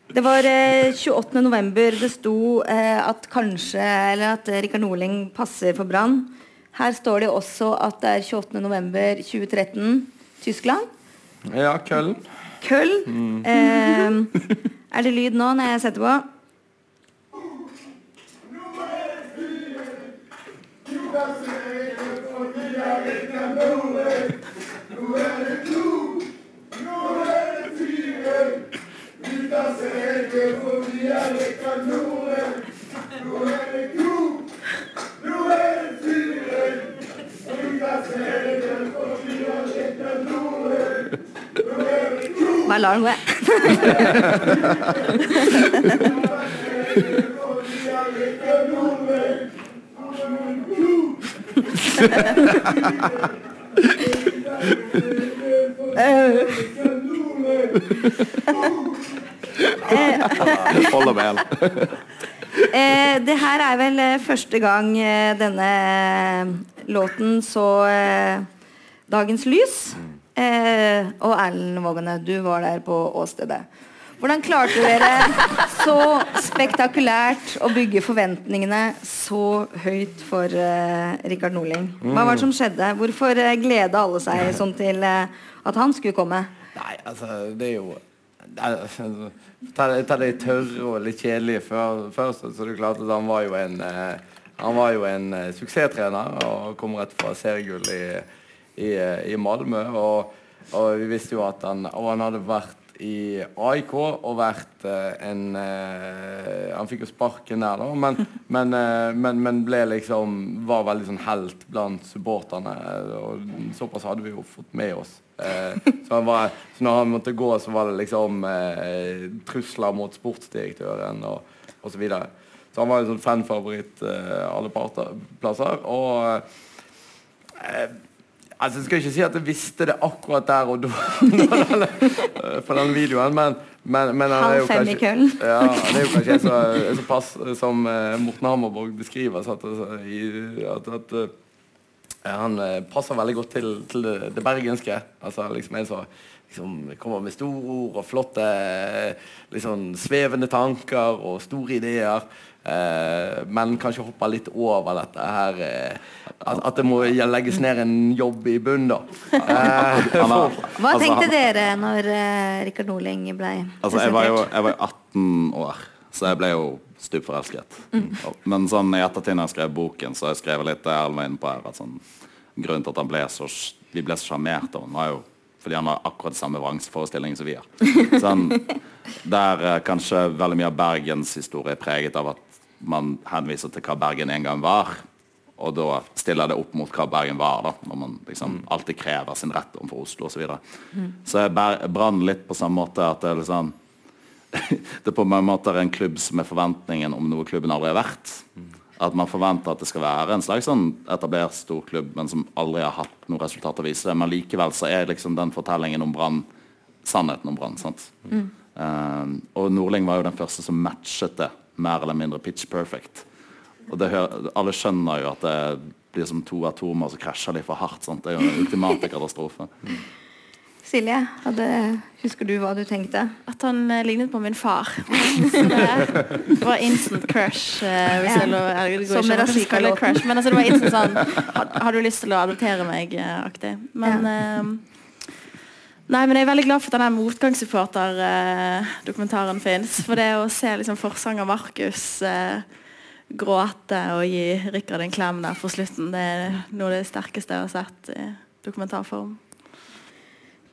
A: Det var eh, 28. november det sto at kanskje Eller at Rikard Norling passer for Brann. Her står det også at det er 28. november 2013, Tyskland.
B: Ja, køll.
A: Køll. Eh, er det lyd nå når jeg setter på? Bare lar den gå.
D: Holder med
A: Eh, det her er vel eh, første gang eh, denne låten så eh, dagens lys. Eh, og Erlend Vågane, du var der på åstedet. Hvordan klarte dere så spektakulært å bygge forventningene så høyt for eh, Rikard Norling? Hva var det som skjedde? Hvorfor eh, gleda alle seg sånn til eh, at han skulle komme?
B: Nei, altså, det er jo altså, Ta ta det tørre og litt kjedelige først. Så det er klart at han var jo en eh, Han var jo en suksesstrener og kom rett fra seriegull i, i, i Malmö. Og, og vi visste jo at han han hadde vært i AIK og vært eh, en eh, Han fikk jo sparken der, da, men, men, eh, men, men ble liksom var veldig sånn helt blant supporterne. Og såpass hadde vi jo fått med oss. Så, var, så når han måtte gå, så var det liksom trusler mot sportsdirektøren og, osv. så. Så han var en sånn fanfavoritt alle parter, plasser. Og Altså, jeg skal ikke si at jeg visste det akkurat der og da eh, på den videoen, men, men, men han er jo kanskje- Ja, han er jo kanskje så, så pass som eh, Morten Hammerborg beskriver. Så at, altså, at, at eh, han eh, passer veldig godt til, til det, det bergenske. Altså liksom en som liksom, kommer med store ord og flotte eh, liksom, svevende tanker og store ideer. Eh, men kanskje hoppe litt over dette her eh, at, at det må legges ned en jobb i bunnen, da. Eh,
D: Han
A: Hva
D: altså,
A: tenkte dere når uh, Rikard Norling ble
D: Altså, jeg var jo jeg var jo 18 år, så jeg ble jo stupforelsket. Mm. Men sånn i ettertid når jeg skrev boken, så har jeg skrevet litt det Erlend var inne på her. At sånn, grunnen til at han ble så, vi ble så sjarmert av ham, var jo fordi han har akkurat samme vrangforestilling som vi har. Sånn, der eh, kanskje veldig mye av Bergens historie er preget av at man henviser til hva Bergen en gang var. Og da stiller det opp mot hva Bergen var, da, når man liksom alltid krever sin rett overfor Oslo osv. Så, videre. så jeg ber- brann litt på samme måte at det er liksom det på mange måter er en klubb som er forventningen om noe klubben aldri har vært. At man forventer at det skal være en slags sånn etablert storklubb, men som aldri har hatt noe resultat å vise. det. Men likevel så er liksom den fortellingen om Brann sannheten om Brann. Mm. Uh, og Nordling var jo den første som matchet det mer eller mindre pitch perfect. Og det hører, Alle skjønner jo at det blir som to atomer som krasjer litt for hardt. sant? Det er jo en ultimate katastrofe.
A: Silje, hadde, husker du hva du tenkte?
C: At han eh, lignet på min far. Det var instant crush. eh, hvis
A: Ja.
C: jeg lå, jeg, det går
A: Som
C: ikke an å
A: Razika
C: kalle det
A: låten.
C: crush, men altså, det var instant sånn Har, har du lyst til å adoptere meg? eh, aktig. Men eh, Nei, men jeg er veldig glad for at denne motgangssupporter-dokumentaren fins. For det å se liksom forsanger Markus eh, gråte og gi Rikard en klem der på slutten, det er noe av det sterkeste jeg har sett i dokumentarform.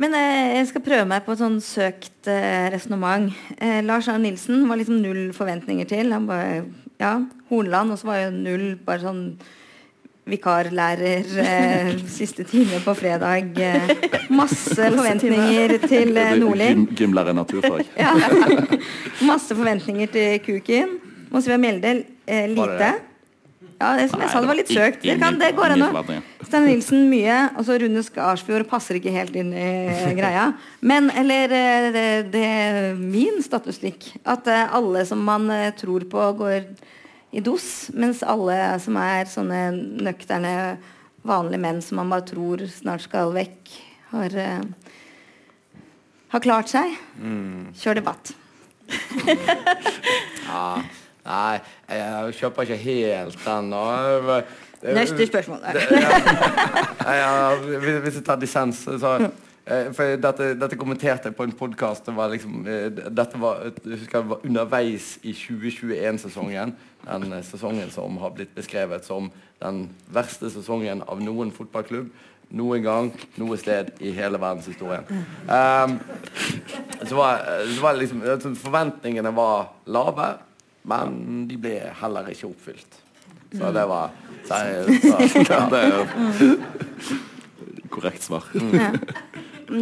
A: Men eh, jeg skal prøve meg på et sånn søkt eh, resonnement. Eh, Lars Arne Nilsen var liksom null forventninger til. Han bare, ja, Hornland, og så var jo null bare sånn vikarlærer eh, siste time på fredag. Eh, masse forventninger til eh, Nordling.
D: Gym, gymlærer i naturfag.
A: Ja. Masse forventninger til Kukin. Må Monsiva Mjelde eh,
B: Var det
A: lite. Ja, det som jeg sa, det var litt søkt. Det, kan, det går an å Stein Nilsen mye, og så Rune Skarsfjord passer ikke helt inn i greia. Men eller eh, det, det er min statistikk at eh, alle som man eh, tror på, går i dos, mens alle som er sånne nøkterne, vanlige menn som man bare tror snart skal vekk, har, uh, har klart seg. Kjør debatt.
B: Ja. Nei, jeg kjøper ikke helt den.
A: Neste spørsmål.
B: Ja, hvis hvis jeg tar dissens så, eh, for dette, dette kommenterte jeg på en podkast. Det var liksom, eh, dette var, jeg husker var underveis i 2021-sesongen. Den eh, sesongen som har blitt beskrevet som den verste sesongen av noen fotballklubb noen gang, noe sted i hele verdenshistorien. Um, så var, så var liksom, altså, forventningene var lave, men de ble heller ikke oppfylt. Så det var
D: er jo korrekt svar.
A: Ja.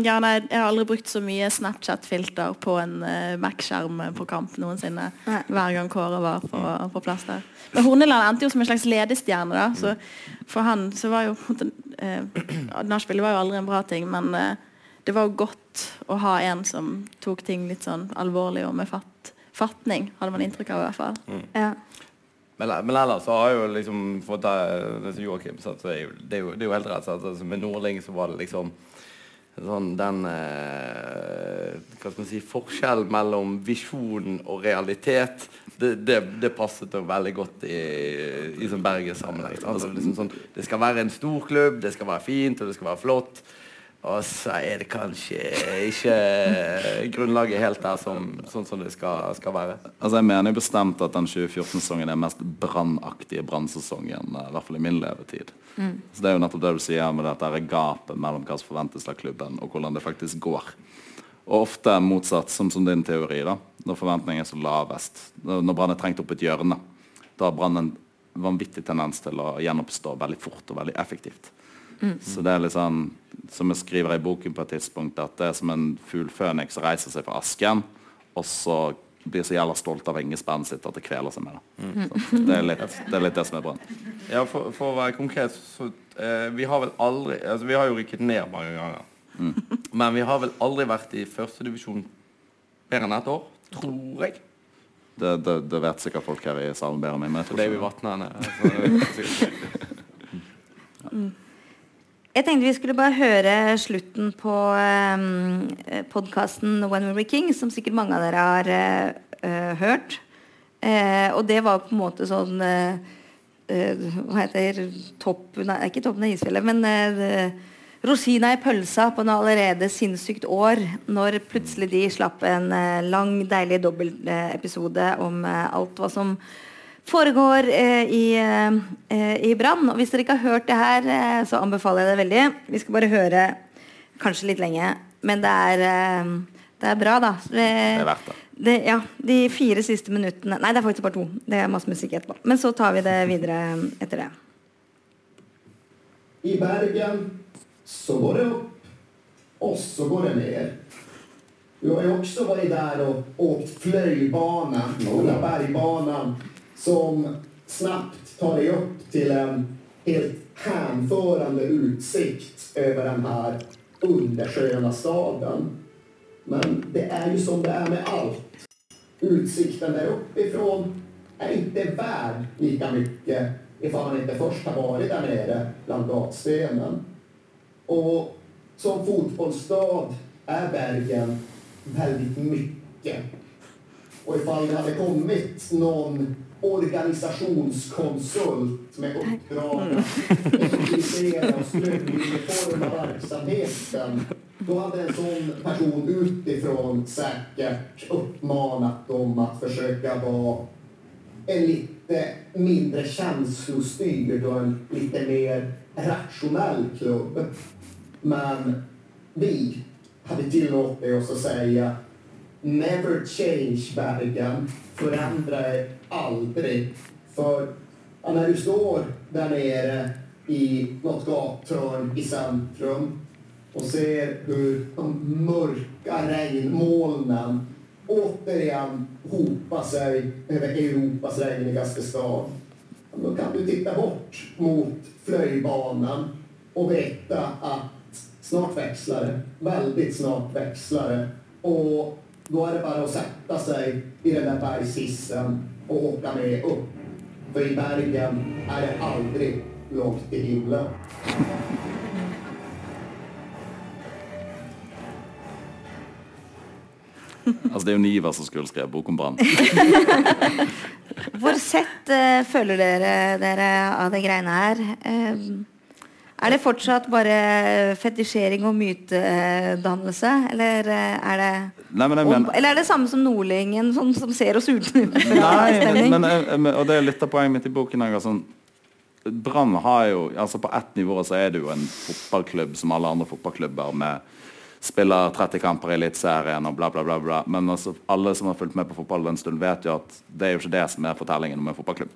C: Ja, nei, jeg har aldri brukt så mye Snapchat-filter på en uh, Mac-skjerm på kamp noensinne.
A: Nei.
C: Hver gang Kåre var på, på plass der. Men Horneland endte jo som en slags ledestjerne. da så For han så var jo på en måte, uh, Nachspiel var jo aldri en bra ting, men uh, det var jo godt å ha en som tok ting litt sånn alvorlig og med fatt, fatning, hadde man inntrykk av i hvert fall.
A: Ja.
B: Men, men ellers så har jeg jo liksom fått det det som Joakim sa, så er jo, det, er jo, det er jo helt rett. Altså, med Nordling så var det liksom sånn den eh, Hva skal man si Forskjellen mellom visjon og realitet, det, det, det passet veldig godt i, i sånn Bergens-sammenheng. Altså, liksom sånn, det skal være en stor klubb, det skal være fint, og det skal være flott. Og så er det kanskje ikke grunnlaget helt der som, sånn som det skal, skal være.
D: Altså Jeg mener jo bestemt at den 2014-sesongen er den mest brannaktige brannsesongen. eh, I hvert fall i min levetid. Så Det er jo nettopp det du sier med dette er gapet mellom hva som forventes av klubben, og hvordan det faktisk går. Og ofte motsatt, som, som din teori. da Når forventningene er så lavest. Når Brann er trengt opp et hjørne, da har Brann en vanvittig tendens til å gjenoppstå veldig fort og veldig effektivt. Så det er litt sånn som jeg skriver i boken på et tidspunkt, at det er som en fugl føniks som reiser seg fra asken, og så blir så jævla stolt av vingespannet sitt at det kveler seg med det. Mm. det, er litt, det er litt det som er bra
B: Ja, for, for å være konkret, så eh, Vi har vel aldri altså Vi har jo rykket ned mange ganger. Men vi har vel aldri vært i førstedivisjon mer enn ett år, tror jeg.
D: Det, det, det vet sikkert folk her i salen bedre enn meg. men jeg tror det.
B: Vatnene. Altså,
A: Jeg tenkte vi skulle bare høre slutten på um, podkasten When We Were King, som sikkert mange av dere har eh, eh, hørt. Uh, og det var på en måte sånn uh, eh, Hva heter topp, Nei, ikke toppen av isfjellet, men eh, rosina i pølsa på en allerede sinnssykt år, når plutselig de slapp en eh, lang, deilig dobbeltepisode om eh, alt hva som foregår eh, i, eh, i Brann. Og hvis dere ikke har hørt det her, eh, så anbefaler jeg det veldig. Vi skal bare høre kanskje litt lenge, men det er, eh, det er bra, da. Det,
D: Det er verdt det.
A: det, ja, de fire siste minuttene Nei, det er faktisk bare to. Det er masse musikk etterpå. Men så tar vi det videre etter det.
E: I Bergen så går det opp, og så går det ned. Du har jo også vært der og åkt Fløibanen, Stora bergbanan, som snabbt tar dig upp till en helt hänförande utsikt över den här undersköna staden. Men det är ju som det är med allt. Utsikten där uppifrån är inte värd lika mycket ifall man inte först har varit där nere bland gatstenen. Och som fotbollsstad är Bergen väldigt mycket. Och ifall det hade kommit någon organisationskonsult med uppdrag att effektivisera och verksamheten då hade en sån person utifrån säkert uppmanat dem att försöka vara en lite mindre känslostyrd och en lite mer rationell klubb. Men vi hade tillåtit oss att säga Never change Bergen. Förändra er aldrig. För när du står där nere i något gathörn i centrum och ser hur de mörka regnmolnen återigen hopar sig över Europas regnigaste stad. Då kan du titta bort mot flöjbanan och veta att snart växlar det. Väldigt snart växlar det. Och då är det bara att sätta sig i den där bergshissen och åka med upp. För i bergen är det aldrig långt till himlen.
D: Altså, det er jo Niva som skulle skrevet bok om Brann.
A: Hvor sett uh, føler dere dere av de greiene her? Eh, er det fortsatt bare fetisjering og mytedannelse? Eller eh, er det
D: Nei, men mener
A: Eller er det samme som Nordlingen, som, som ser oss utenfra?
D: Nei,
A: men,
D: men, jeg- jeg- og det er litt av poenget mitt i boken. jeg, sånn, Brann har jo altså På ett nivå så er det jo en fotballklubb som alle andre fotballklubber med spiller 30 kamper i Eliteserien og bla, bla, bla. bla. Men altså, alle som har fulgt med på fotball en stund, vet jo at det er jo ikke det som er fortellingen om en fotballklubb.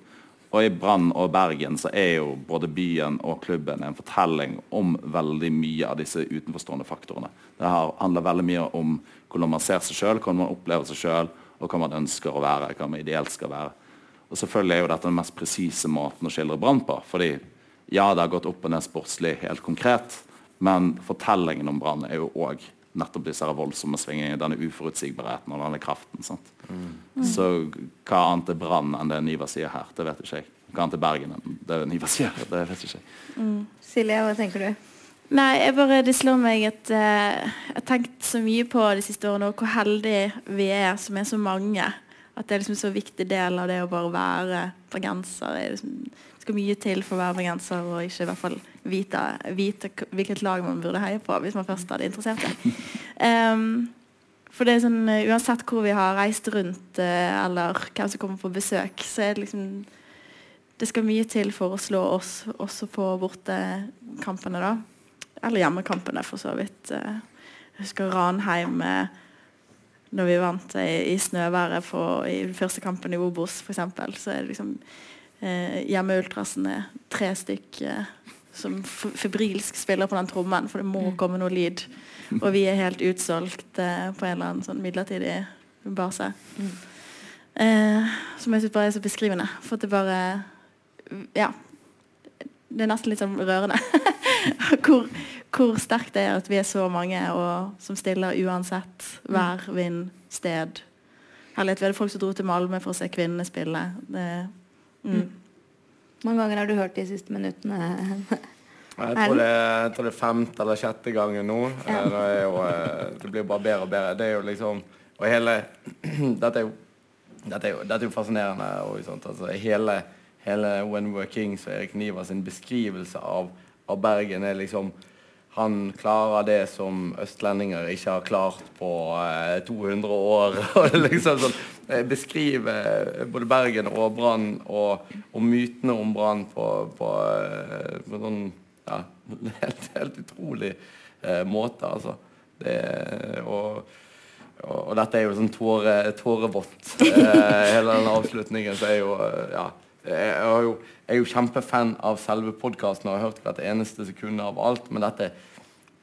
D: Og i Brann og Bergen så er jo både byen og klubben en fortelling om veldig mye av disse utenforstående faktorene. Det handler veldig mye om hvordan man ser seg sjøl, hvordan man opplever seg sjøl, og hva man ønsker å være, hva man ideelt skal være. Og selvfølgelig er jo dette den mest presise måten å skildre Brann på. fordi ja, det har gått opp og ned sportslig helt konkret, men fortellingen om Brann er jo òg nettopp disse her voldsomme svingingene, denne uforutsigbarheten og denne kraften. sant? Så hva annet er Brann enn det Niva sier her? Det vet ikke jeg. Hva annet er Bergen enn det Niva sier? Det vet ikke jeg.
A: Silje, hva tenker du?
C: Nei, jeg bare, det slår meg at eh, jeg har tenkt så mye på de siste årene, og hvor heldige vi er som er så mange. At det er liksom en så viktig del av det å bare være bergenser. Det liksom, det skal mye til for å være bergenser og ikke i hvert fall vite, vite hvilket lag man burde heie på, hvis man først hadde interessert seg. Um, for det er sånn, eh, Uansett hvor vi har reist rundt, eh, eller hvem som kommer på besøk, så er det liksom Det skal mye til for å slå oss også på bortekampene, da. Eller hjemmekampene, for så vidt. Eh, Jeg husker Ranheim når vi vant i, i snøværet på, i den første kampen i Obos, f.eks. Så er det liksom eh, Hjemmeultrasene tre stykk eh, som febrilsk spiller på den trommen, for det må komme noe lyd. Og vi er helt utsolgt eh, på en eller annen sånn midlertidig base. Eh, som jeg syns bare er så beskrivende. For at det bare Ja. Det er nesten litt sånn rørende. hvor, hvor sterkt det er at vi er så mange og som stiller uansett vær, vind, sted. Herlighet, vi hadde folk som dro til Malmö for å se kvinnene spille. Det, mm.
A: Mange ganger har du hørt de siste minuttene?
B: Jeg tror, det, jeg tror det er femte eller sjette gangen nå. Ja. Det, jo, eh, det blir bare bedre og bedre. Det er jo liksom Og hele Dette er jo, dette er jo, dette er jo fascinerende. Og sånt, altså, hele, hele When Were Kings og Erik Niva sin beskrivelse av, av Bergen er liksom han klarer det som østlendinger ikke har klart på eh, 200 år. og liksom sånn, eh, Beskrive både Bergen og Brann og, og mytene om Brann på, på, eh, på sånn ja, helt, helt utrolig eh, måte, altså. Det, og, og, og dette er jo sånn tåre, tårevått. Eh, hele den avslutningen så er jo eh, Ja. Jeg, er jo, jeg er jo kjempefan av selve podkasten og har hørt hvert eneste sekund av alt, men dette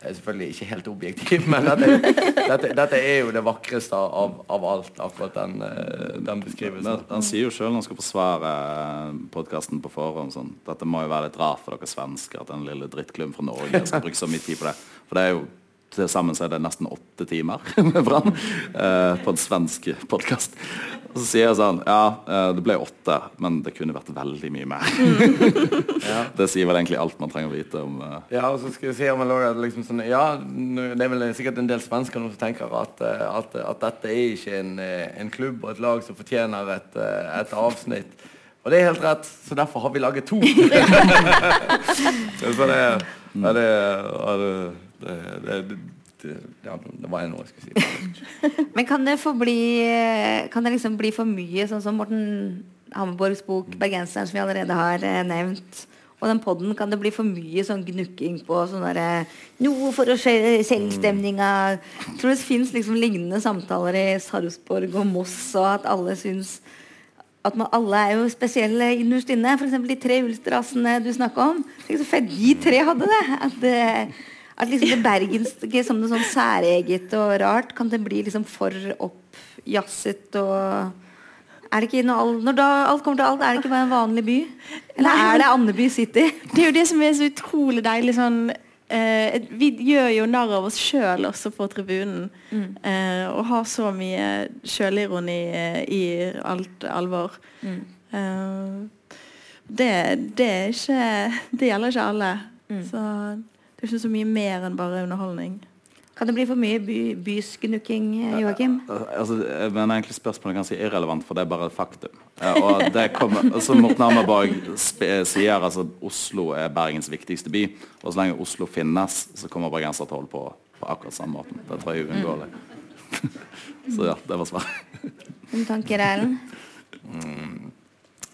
B: er selvfølgelig ikke helt objektiv, men dette, dette, dette er jo det vakreste av, av alt, akkurat den, eh, den beskrivelsen.
D: Han sier jo sjøl når han skal forsvare podkasten på forhånd sånn, Dette må jo være litt rart for dere svensker at den lille drittklubben fra Norge skal bruke så mye tid på det. For det er jo til sammen så er det nesten åtte timer med Brann eh, på en svensk podkast. Og så sier jeg sånn Ja, eh, det ble åtte, men det kunne vært veldig mye mer. Det sier vel egentlig alt man trenger å vite om uh...
B: Ja, og så skal jeg si om jeg liksom sånn, ja, det er vel sikkert en del svensker som tenker at, eh, at, at dette er ikke en, en klubb og et lag som fortjener et, et avsnitt. Og det er helt rett, så derfor har vi laget to. så det, ja, det, ja, det, det, det, det, ja, det var noe jeg skulle si.
A: Men kan det få bli Kan det liksom bli for mye, sånn som Morten Hammerborgs bok 'Bergenseren', som vi allerede har eh, nevnt? Og den podden, kan det bli for mye sånn gnukking på sånn derre Noe for å skje selvstemninga. Tror det fins liksom lignende samtaler i Sarpsborg og Moss, og at alle syns at man, alle er jo spesielle innerst inne. F.eks. de tre ulstrasene du snakka om. Tenk så fett de tre hadde det. At, det, at liksom det bergenske som noe sånn særeget og rart, kan det bli liksom for oppjazzet og er det ikke når, når da alt kommer til alt, er det ikke bare en vanlig by? Eller er det Andeby City?
C: Det er jo det som er så utrolig deilig sånn eh, Vi gjør jo narr av oss sjøl også på tribunen. Eh, og har så mye sjølironi eh, i alt alvor. Eh, det, det er ikke Det gjelder ikke alle. Så det er ikke så mye mer enn bare underholdning.
A: Kan det bli for mye by, bysgnukking, Joakim?
D: Altså, men egentlig Spørsmålet er ganske irrelevant, for det er bare et faktum. Eh, og det kommer, altså Morten Hammerborg sier altså Oslo er Bergens viktigste by. Og så lenge Oslo finnes, så kommer bergensere til å holde på på akkurat samme måten. Det tror jeg er uunngåelig. så ja, det var svaret.
A: Noen tanker, Erlend?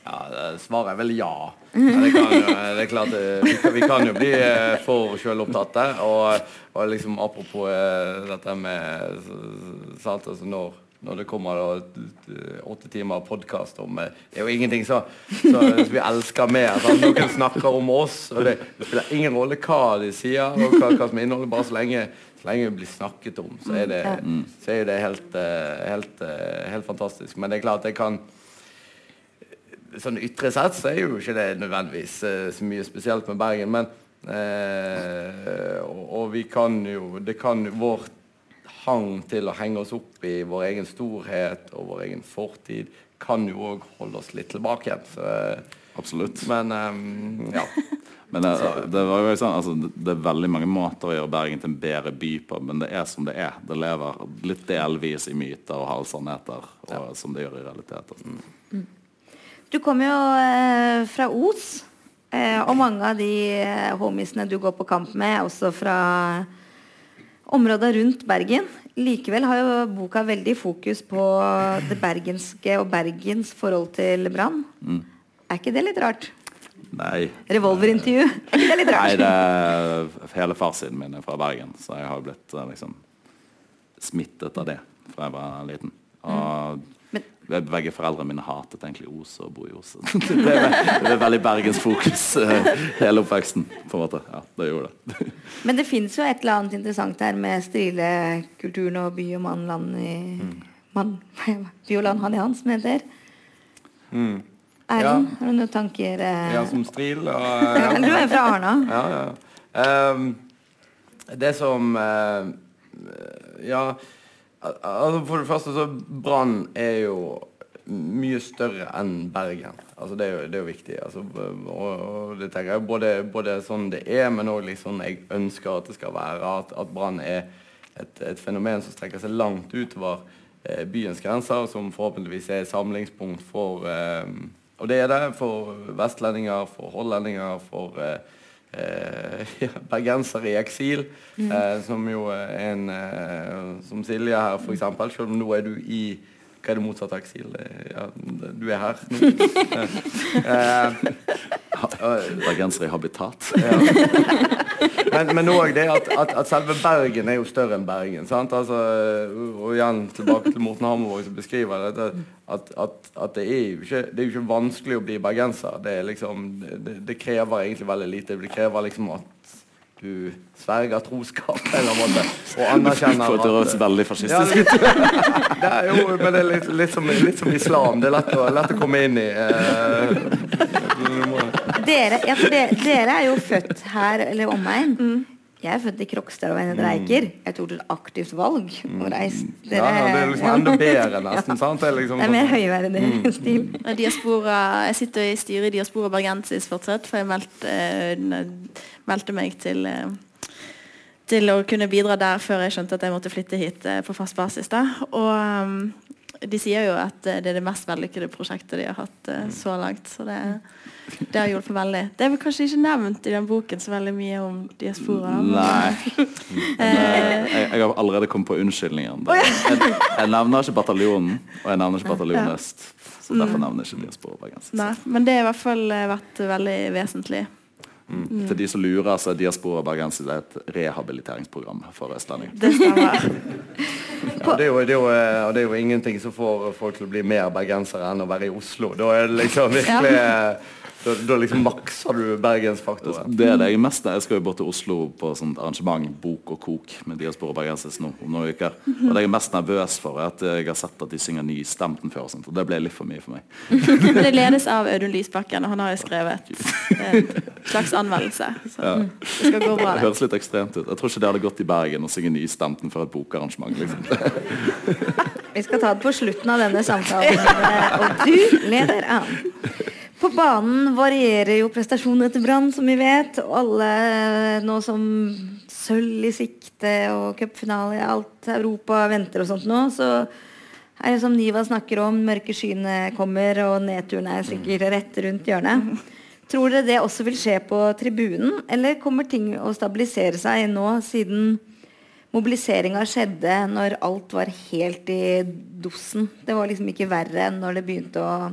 B: Ja, Svaret er vel ja. ja det, kan, jo- det er klart eh, vi kan, vi kan jo bli eh, for sjølopptatte. Og, og liksom apropos eh, dette med sant, altså når, når det kommer åtte timer podkast om Det er jo ingenting så, så, vi elsker mer. Sant? Noen snakker om oss, og det, det spiller ingen rolle hva de sier, og hva, hva som er innholdet, bare så lenge så lenge vi blir snakket om, så er det, så er det helt, helt, helt fantastisk. Men det er klart det kan sånn ytre sett så er jo ikke det nødvendigvis eh, så mye spesielt med Bergen, men eh, og, og vi kan jo Det kan vår hang til å henge oss opp i vår egen storhet og vår egen fortid kan jo òg holde oss litt tilbake igjen. Så, eh,
D: Absolutt.
B: men um, ja.
D: Men det, det, var jo sånn, altså, det er veldig mange måter å gjøre Bergen til en bedre by på, men det er som det er. Det lever litt delvis i myter og halvsannheter, og, som det gjør i realiteten.
A: Du kommer jo eh, fra Os, eh, og mange av de eh, homiesene du går på kamp med, er også fra områda rundt Bergen. Likevel har jo boka veldig fokus på det bergenske og Bergens forhold til Brann. Er ikke det litt rart?
D: Nei.
A: Revolverintervju. Er ikke det litt rart?
D: Nei, det er hele farssiden min er fra Bergen, så jeg har blitt liksom smittet av det fra jeg var liten. Og
A: Men-
D: begge foreldrene mine hatet egentlig Os og bo i Os. Det ble, det ble veldig bergensfokus uh, hele oppveksten, på en måte. Ja, det gjorde det.
A: Men det fins jo et eller annet interessant her med strilekulturen og by og mann-land i mann, By og land han i hans som heter. heter. Erlend, har du noen tanker? Uh...
B: ja, som stril. Og,
A: Ja, Du er fra Arna.
B: Ja, ja. Um, det som uh, Ja, altså for det første så Brann er jo mye større enn Bergen. Altså det er jo, det er jo viktig. Altså, og, og det tenker jeg både, både sånn det er, men òg liksom jeg ønsker at det skal være. At, at Brann er et, et fenomen som strekker seg langt utover eh, byens grenser, som forhåpentligvis er samlingspunkt for eh, Og det er det for vestlendinger, for hollendinger, for eh, eh, bergensere i eksil, eh, som jo er en eh, Som Silje her, eksempel. Selv om nå er du i hva er det motsatte av eksil? Eh, Ja, du er her nå. Eh,
D: Bergensere i habitat.
B: men, men også det at, at, at selve Bergen er jo større enn Bergen. Sant? Altså, og igjen tilbake til Morten Hammervåg som beskriver det. At, at, at det, er jo ikke, det er jo ikke vanskelig å bli bergenser. Det, er liksom, det, det krever egentlig veldig lite. Det krever liksom at du sverger troskap eller måte. Og anerkjenner
D: For det høres veldig
B: ja,
D: fascistisk
B: litt, det er jo men det er litt, litt, som, litt som islam. Det er lett å, lett å komme inn i. Eh,
A: Dere, ja, for dere, dere er jo født her, eller omegn. Jeg er født i Krokstad og Vennet Reiker. Jeg tok et aktivt valg og reist.
B: Ja, det er liksom enda bedre, nesten. sant? Det er, liksom
A: Det er mer høyverdig mm. stil.
C: Og Diaspora, jeg sitter i styret i Diaspora Bergensis fortsatt, for jeg meldte, eh, meldte meg til eh, til å kunne bidra der før jeg skjønte at jeg måtte flytte hit eh, på fast basis. Da. Og um, de sier jo at eh, det er det mest vellykkede prosjektet de har hatt uh, så langt. Så det, det har hjulpet veldig. Det er vel kanskje ikke nevnt i den boken så veldig mye om diaspora.
D: Nei. Men, eh, jeg, jeg har allerede kommet på unnskyldningen. Jeg, jeg nevner ikke bataljonen, og jeg nevner ikke bataljon øst. Så derfor nevner jeg ikke Diaspora
C: Nei, men det har i hvert fall vært veldig vesentlig.
D: Mm. Til de som lurer, så er Diaspora Bergensis et rehabiliteringsprogram for østlendinger.
C: Det stemmer.
B: Ja, det, er jo, det, er jo, eh, det er jo ingenting som får folk til å bli mer bergensere enn å være i Oslo. Da er det liksom virkelig eh, da, da liksom makser du bergensfaktoren.
D: Det er det jeg er mest Jeg skal jo bort til Oslo på sånt arrangement Bok og kok med Diaspora Bergensis nå om noen uker. Og det jeg er mest nervøs for, er at jeg har sett at de synger nystemten før. og sånt, Og det ble litt for mye for meg.
C: Det ledes av Audun Lysbakken, og han har jo skrevet en slags anmeldelse. Så det skal gå bra,
D: Det
C: det.
D: høres litt ekstremt ut. Jeg tror ikke det hadde gått i Bergen å synge nystemten før et bokarrangement. Liksom.
A: Vi skal ta det på slutten av denne samtalen, eh, og du leder an. På banen varierer jo prestasjonen etter Brann, som vi vet. Og alle eh, nå som sølv i sikte og cupfinale i alt Europa venter og sånt nå, så er det som Niva snakker om, mørke skyene kommer, og nedturen er sikkert rett rundt hjørnet. Tror dere det også vil skje på tribunen, eller kommer ting å stabilisere seg nå, siden mobiliseringa skjedde når alt var helt i dosen? Det var liksom ikke verre enn når det begynte å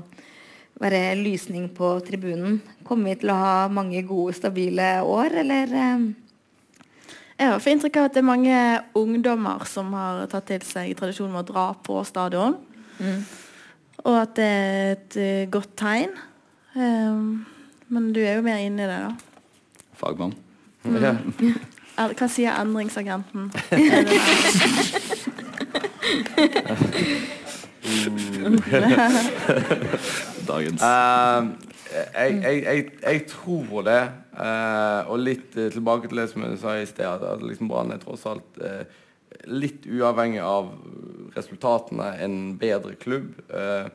A: være lysning på tribunen. Kommer vi til å ha mange gode, stabile år, eller? eh?
C: Jeg har fått inntrykk av at det er mange ungdommer som har tatt til seg tradisjonen med å dra på stadion. Og at det er et eh, godt tegn. Um, men du er jo mer inne i det, da.
D: Fagmann.
B: Ja.
C: Er- Hva sier endringsagenten? Er det
D: Dagens.
B: Uh, jeg, jeg, jeg, jeg tror det. Uh, og litt uh, tilbake til det som jeg sa i sted, at, liksom Brann er tross alt eh, litt uavhengig av resultatene en bedre klubb. Eh,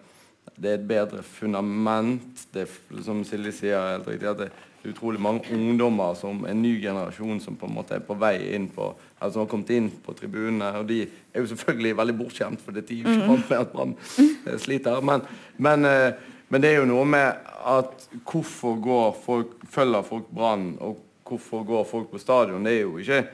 B: det er et bedre fundament. Det er, som Silje sier helt riktig, at det er utrolig mange ungdommer som en ny generasjon som på en måte er på vei inn på altså har kommet inn på tribunene. Og de er jo selvfølgelig veldig bortskjemt, for det er jo ikke vant med at Brann sliter. Men, men, men det er jo noe med at hvorfor går folk, følger folk Brann, og hvorfor går folk på stadion? Det er jo ikke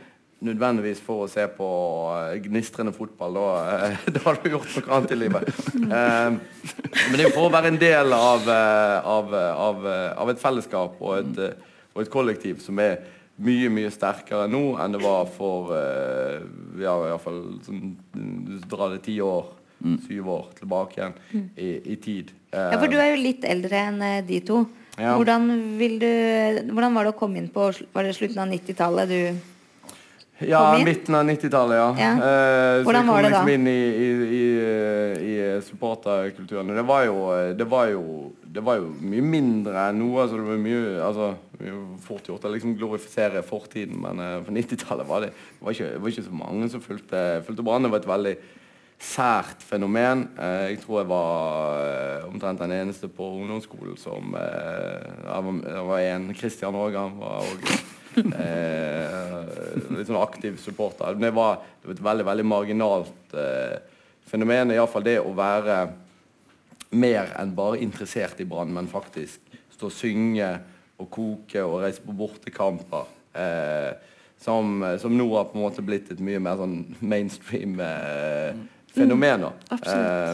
B: nødvendigvis for å se på eh, gnistrende fotball. Da, eh, da har du gjort noe annet i livet. Eh, men det er jo for å være en del av, av, av, av et fellesskap og et, og et kollektiv som er mye mye sterkere nå enn det var for ja, fall sånn, drar det ti år, syv år tilbake igjen i, i tid. Eh,
A: Ja, for du er jo litt eldre enn eh, de to.
B: Ja.
A: Hvordan, du, hvordan var det å komme inn på Var det slutten av 90-tallet du
B: Ja,
A: Kom
B: midten av 90-tallet, ja.
A: Ja.
B: Eh,
A: Hvordan var det da?
B: liksom inn i, i, i, eh, i supporterkulturen. Det var, jo, det, var jo, det var jo mye mindre enn noe. Altså det var mye, altså, er fort gjort å liksom glorifisere fortiden, men eh, på 90-tallet var det, det, var ikke, det var ikke så mange som fulgte, fulgte Brann. Det var et veldig sært fenomen. Eh, jeg tror jeg var eh, omtrent den eneste på ungdomsskolen som eh, Jeg var, en. Christian Aagan var òg litt sånn aktiv supporter. Det var, det var et veldig veldig marginalt fenomen. Iallfall det å være mer enn bare interessert i Brann, men faktisk stå og synge og koke og reise på bortekamper. Som, som nå har på en måte blitt et mye mer sånn mainstream eh, fenomen. Mm,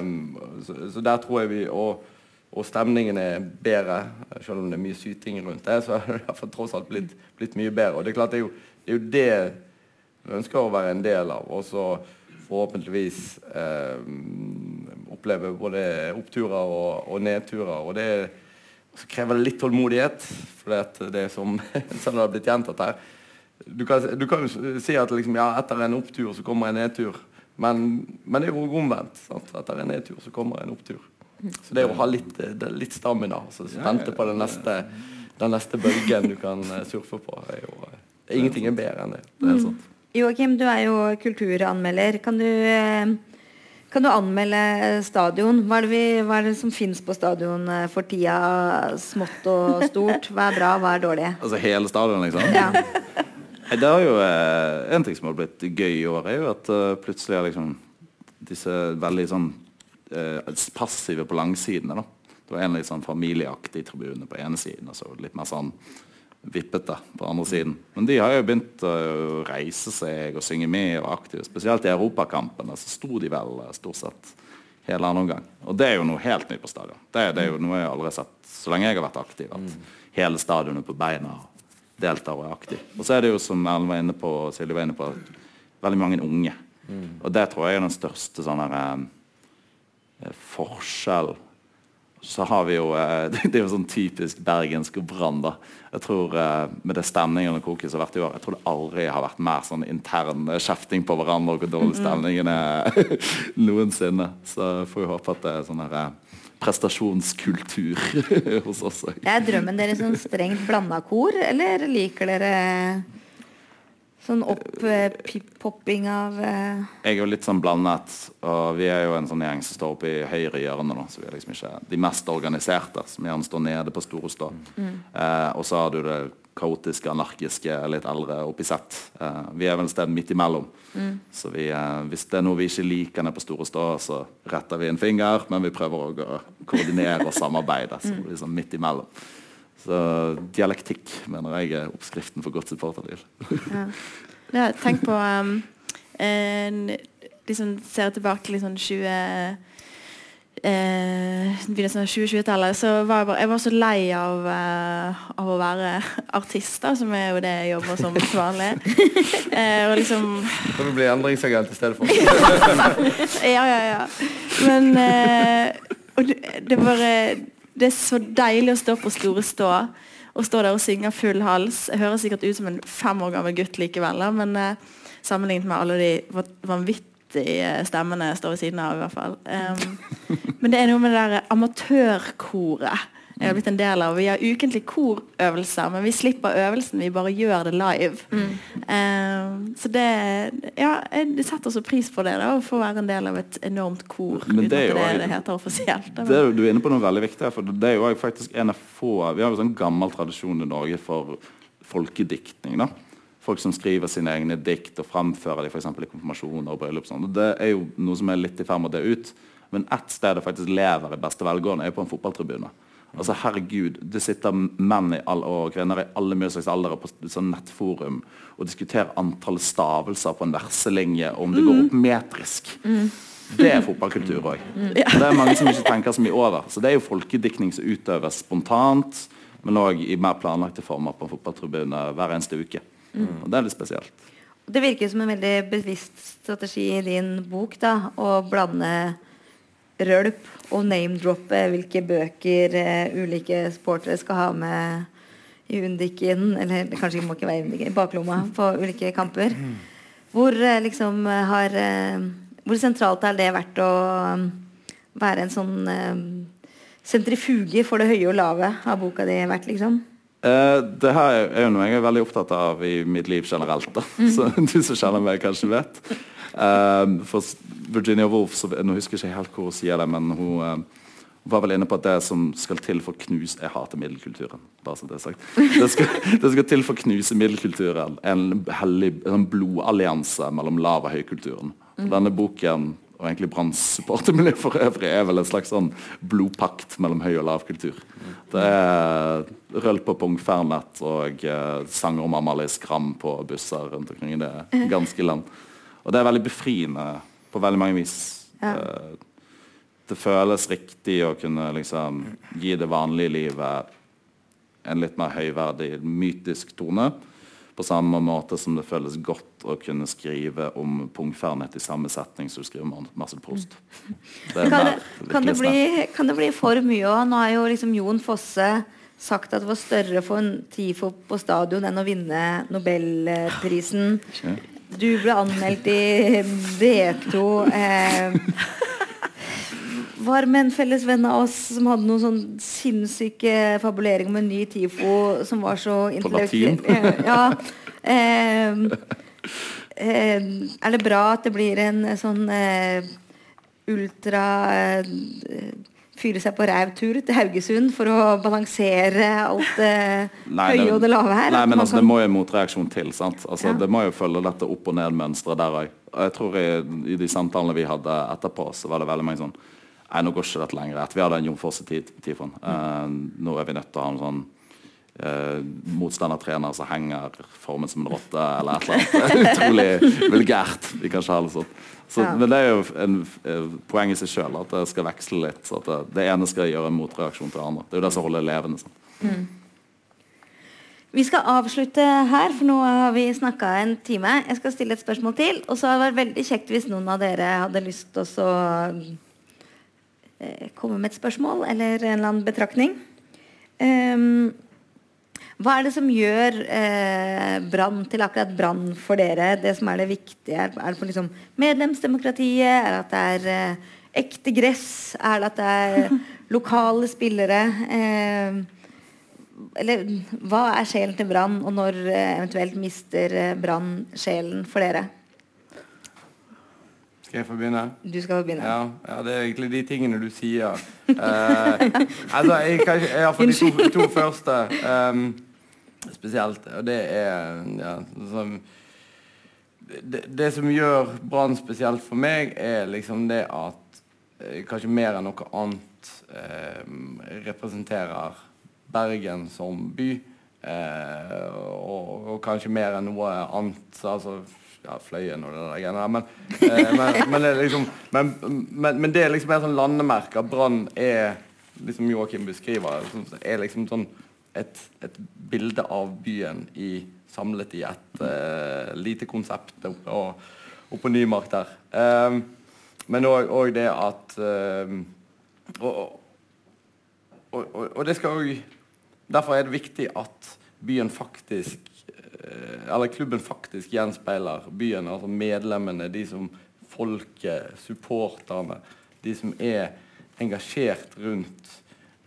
B: um, så, så der tror jeg vi og, og stemningen er bedre, selv om det er mye syting rundt det. Så har det tross alt blitt, blitt mye bedre. Og det er klart det er jo det, er jo det vi ønsker å være en del av. Og så forhåpentligvis eh, oppleve både oppturer og, og nedturer. Og det så krever det litt tålmodighet, for det, det er som, som det har blitt gjentatt her. Du kan, du kan jo si at liksom, ja, etter en opptur så kommer en nedtur. Men, men det er jo omvendt. Sant? Etter en nedtur så kommer en opptur. Så det er å ha litt, eh, det er litt stamina, altså, så vente på den neste, den neste bølgen du kan eh, surfe på, er jo, Ingenting er bedre enn det.
D: Det er helt sant.
A: Joakim, du er jo kulturanmelder. Kan du, eh, kan du anmelde stadion? Hva er det, vi, hva er det som fins på stadion eh, for tida? Smått og stort. Hva er bra, hva er dårlig?
D: Altså hele stadion, liksom?
A: Ja.
D: Det er jo eh, En ting som har blitt gøy i år, er jo at eh, plutselig er liksom disse veldig sånn eh, passive på langsidene. da. Det var en litt sånn familieaktig tribune på ene siden, og så litt mer sånn vippete på andre siden. Men de har jo begynt å reise seg og synge med og aktive. Spesielt i europakampene så sto de vel stort sett hele andre omgang. Og det er jo noe helt nytt på stadion. Det, det er jo noe jeg aldri har sett så lenge jeg har vært aktiv. At hele stadionet på beina deltar og er aktiv. Og så er det jo som Erlend var inne på, og Silje var inne på, veldig mange unge. Og det tror jeg er den største sånn her, eh, forskjell. Så har vi jo eh, Det er jo sånn typisk bergensk Brann, da. Jeg tror eh, med det stemningen og koket som har vært i år, jeg tror det aldri har vært mer sånn intern eh, kjefting på hverandre og hvor dårlig stemningen er noensinne. Så får vi håpe at det er sånn her eh, prestasjonskultur hos oss òg.
A: Er drømmen deres sånn strengt blanda kor, eller liker dere sånn opp-popping av eh,
D: Jeg er jo litt sånn blandet, og vi er jo en sånn gjeng som står oppe i høyre hjørne. Da, så vi er liksom ikke de mest organiserte, som gjerne står nede på Storostad. Mm. Eh, og så har du det kaotiske, anarkiske, litt eldre oppi sett. Eh, vi er vel et sted midt imellom. Så vi, uh, hvis det er noe vi ikke liker nede på store stå, så retter vi en finger, men vi prøver også å koordinere og samarbeide. Så er sånn midt imellom. Så dialektikk mener jeg er oppskriften for godt supporterliv.
C: ja. ja. tenk på um, en, liksom Ser tilbake til liksom 20 eh, begynnelsen av 2020-tallet, så var jeg bare jeg var så lei av, eh, av å være artist, da, som er jo det jeg jobber som til vanlig. eh, og liksom
B: Så du blir endringsagent i stedet for?
C: ja, ja, ja. Men eh, og det, det bare Det er så deilig å stå på Store Stå. og stå der og synge full hals. Jeg høres sikkert ut som en fem år gammel gutt likevel, da, men eh, sammenlignet med alle de vanvittige 50 eh, stemmene står ved siden av, i hvert fall. Um, men det er noe med det derre amatørkoret jeg har blitt en del av. Vi har ukentlig korøvelser, men vi slipper øvelsen. Vi bare gjør det live. Mm. Um, så det Ja, jeg setter så pris på det, da, å få være en del av et enormt kor.
D: Men det er jo,
C: det, det heter offisielt.
D: Det er, du er inne på noe veldig viktig her, for det er jo faktisk en av få Vi har jo sånn gammel tradisjon i Norge for folkediktning. da Folk som skriver sine egne dikt og fremfører dem f.eks. i konfirmasjoner og bryllup. sånn. Det er jo noe som er litt i ferd med å dø ut. Men ett sted det faktisk lever i beste velgående, er på en fotballtribune. Altså herregud, Det sitter menn i all, og kvinner i alle mulige slags aldre på sånn nettforum og diskuterer antall stavelser på en verselinje, og om det går opp metrisk. Det er fotballkultur òg. Det er mange som ikke tenker så mye over. Så det er jo folkediktning som utøves spontant, men òg i mer planlagte former på en fotballtribune hver eneste uke. Og det er litt spesielt.
A: Det virker som en veldig bevisst strategi i din bok da, å blande rølp og name-droppe hvilke bøker eh, ulike sportere skal ha med i undiken, eller kanskje må ikke være i undiken, i baklomma på ulike kamper. Hvor eh, liksom har eh, Hvor sentralt har det vært å um, være en sånn eh, sentrifuge for det høye og lave av boka di vært, liksom?
D: Eh, det her er jo noe jeg er veldig opptatt av i mitt liv generelt. da Så du som kjenner meg, kanskje vet. Uh, for Virginia Woolf så, Nå husker jeg ikke helt hvor hun sier det, men hun uh, var vel inne på at det som skal til for å knuse Jeg hater middelkulturen. bare så Det er sagt Det skal, det skal til for å knuse middelkulturen en hellig en blodallianse mellom lav- og høykulturen. Mm. Denne boken og egentlig Branns supportermiljø for øvrig er vel en slags sånn blodpakt mellom høy- og lavkultur. Det er røll på pungfernet og eh, sanger om Amalie Skram på busser rundt omkring i det ganske land. Og det er veldig befriende på veldig mange vis.
A: Ja.
D: Eh, det føles riktig å kunne liksom gi det vanlige livet en litt mer høyverdig, mytisk tone. På samme måte som det føles godt å kunne skrive om pungfernet i samme setning som du skriver om Marcel Prost. Det er
A: Kan det, kan, det bli, kan det bli for mye òg? Nå har jo liksom Jon Fosse sagt at det var større for en TIFO på stadion enn å vinne Nobelprisen. Du ble anmeldt i DK2. Eh, var med en felles venn av oss som hadde noen sånn sinnssyke fabulering om en ny TIFO som var så intellektuell. Ja. Eh, eh, er det bra at det blir en sånn eh, ultra eh, Fyre seg på ræv-tur til Haugesund for å balansere alt det
D: Nei,
A: høye og det lave her?
D: Nei, men altså,
A: kan-
D: Det må jo en motreaksjon til. sant? Altså,
A: Ja.
D: Det må jo følge dette opp- og ned-mønsteret der òg. Jeg tror i, I de samtalene vi hadde etterpå, så var det veldig mange sånn Nei, nå går ikke dette lenger. At vi hadde en Jon Fosse-tifon. Uh, nå er vi nødt til å ha en sånn uh, motstandertrener som henger formen som en rotte, eller et eller annet. Utrolig vulgært. Vi kan ikke ha det sånn. Så,
A: Ja.
D: Men det er jo en, eh, poeng i seg sjøl at det skal veksle litt. så at det, det ene skal gjøre en motreaksjon til det andre. Det er jo det som holder levende. sånn.
A: Vi skal avslutte her, for nå har vi snakka en time. Jeg skal stille et spørsmål til. Og så hadde det vært veldig kjekt hvis noen av dere hadde lyst til å eh, komme med et spørsmål eller en eller annen betraktning. Um, hva er det som gjør eh, Brann til akkurat Brann for dere? Det som er det viktige? Er, er det for liksom medlemsdemokratiet? Er det at det er eh, ekte gress? Er det at det er lokale spillere? Eh, eller hva er sjelen til Brann, og når eh, eventuelt mister eh, Brann sjelen for dere?
B: Skal jeg få begynne?
A: Du skal få begynne.
B: Ja, ja, det er egentlig de tingene du sier. Eh, altså, jeg kan ikke for de to, to første um, spesielt, og det er ja, som, det, det som gjør Brann spesielt for meg, er liksom det at eh, kanskje mer enn noe annet eh, representerer Bergen som by. Eh, og, og kanskje mer enn noe annet. Altså ja, Fløyen og det der greiene. Men, eh, men, men, det er liksom, men, men, det er liksom mer sånn landemerke. Brann er, liksom Joakim beskriver, er liksom sånn et, et bilde av byen i, samlet i et uh, lite konsept oppe, opp, oppe på Nymark der. Um, men òg det at um, og, og, og, og det skal òg Derfor er det viktig at byen faktisk Eller klubben faktisk gjenspeiler byen. Altså medlemmene, de som folket, supporterne. De som er engasjert rundt,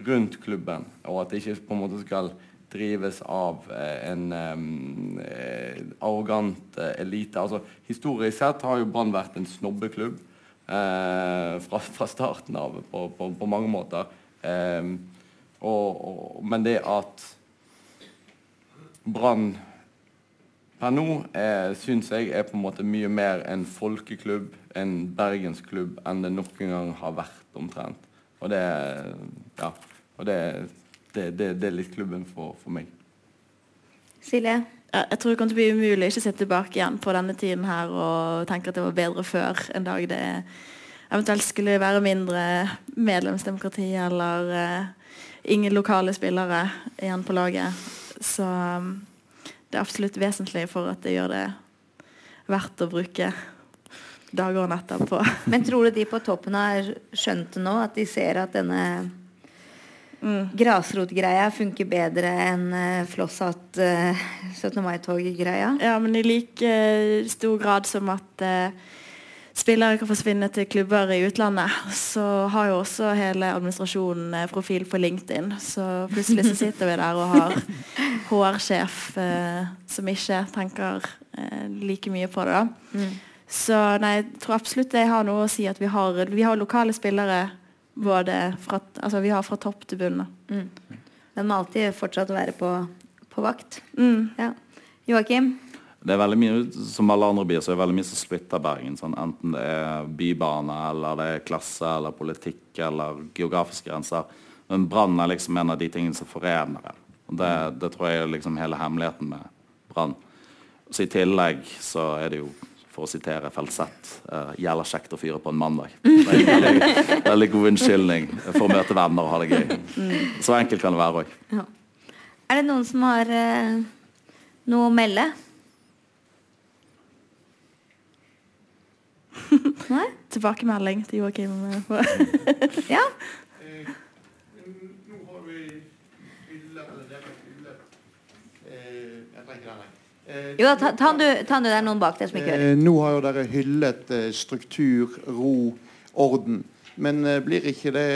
B: rundt klubben. Og at det ikke på en måte skal drives av eh, en um, arrogant eh, elite. Altså, historisk sett har jo Brann vært en snobbeklubb eh, fra, fra starten av på, på, på mange måter. Eh, og, og, men det at Brann per nå eh, syns jeg er på en måte mye mer en folkeklubb, en bergensklubb, enn det noen gang har vært omtrent. Og det, ja, og det, det, det, det er litt klubben for, for meg.
A: Silje?
C: Ja, jeg tror det kommer til å bli umulig å ikke se tilbake igjen på denne tiden her og tenke at det var bedre før en dag det eventuelt skulle være mindre medlemsdemokrati eller uh, ingen lokale spillere igjen på laget. Så um, det er absolutt vesentlig for at det gjør det verdt å bruke dager og netter på.
A: Men tror du de på toppen har skjønt det nå? At de ser at denne grasrotgreia funker bedre enn uh, flosshatt uh, 17. mai-tog-greia?
C: Ja, men i like eh, stor grad som at eh, spillere kan forsvinne til klubber i utlandet, så har jo også hele administrasjonen eh, profil på LinkedIn. Så plutselig så sitter vi der og har HR-sjef eh, som ikke tenker eh, like mye på det. da. Så nei, jeg tror absolutt det har noe å si at vi har, vi har lokale spillere både fra, altså vi har fra topp til bunn. Mm.
A: Men må alltid fortsatt være på, på vakt.
C: Mm.
A: Ja. Joakim?
D: Det er veldig mye, Som alle andre byer så er det veldig mye som splitter Bergen. Sånn, enten det er bybane, eller det er klasse, eller politikk eller geografiske grenser. Men Brann er liksom en av de tingene som forener det. Og det, det tror jeg er liksom hele hemmeligheten med Brann. Så I tillegg så er det jo, for å sitere Felsett, uh, 'gjelder kjekt å fyre på en mandag. Det er en veldig, veldig god unnskyldning for å møte venner og ha det gøy. Så enkelt kan det være òg.
A: Ja. Er det noen som har uh, noe å melde? Nei?
C: Tilbakemelding til Joakim. eh,
A: Ja?
E: Nå har vi hylle, eller dere hylle eh, Jeg trenger den, jeg.
A: Jo, ta, ta, du, ta du, det er noen bak deg som ikke hører.
E: Eh, nå har jo dere hyllet eh, struktur, ro, orden.
F: Men eh, blir ikke det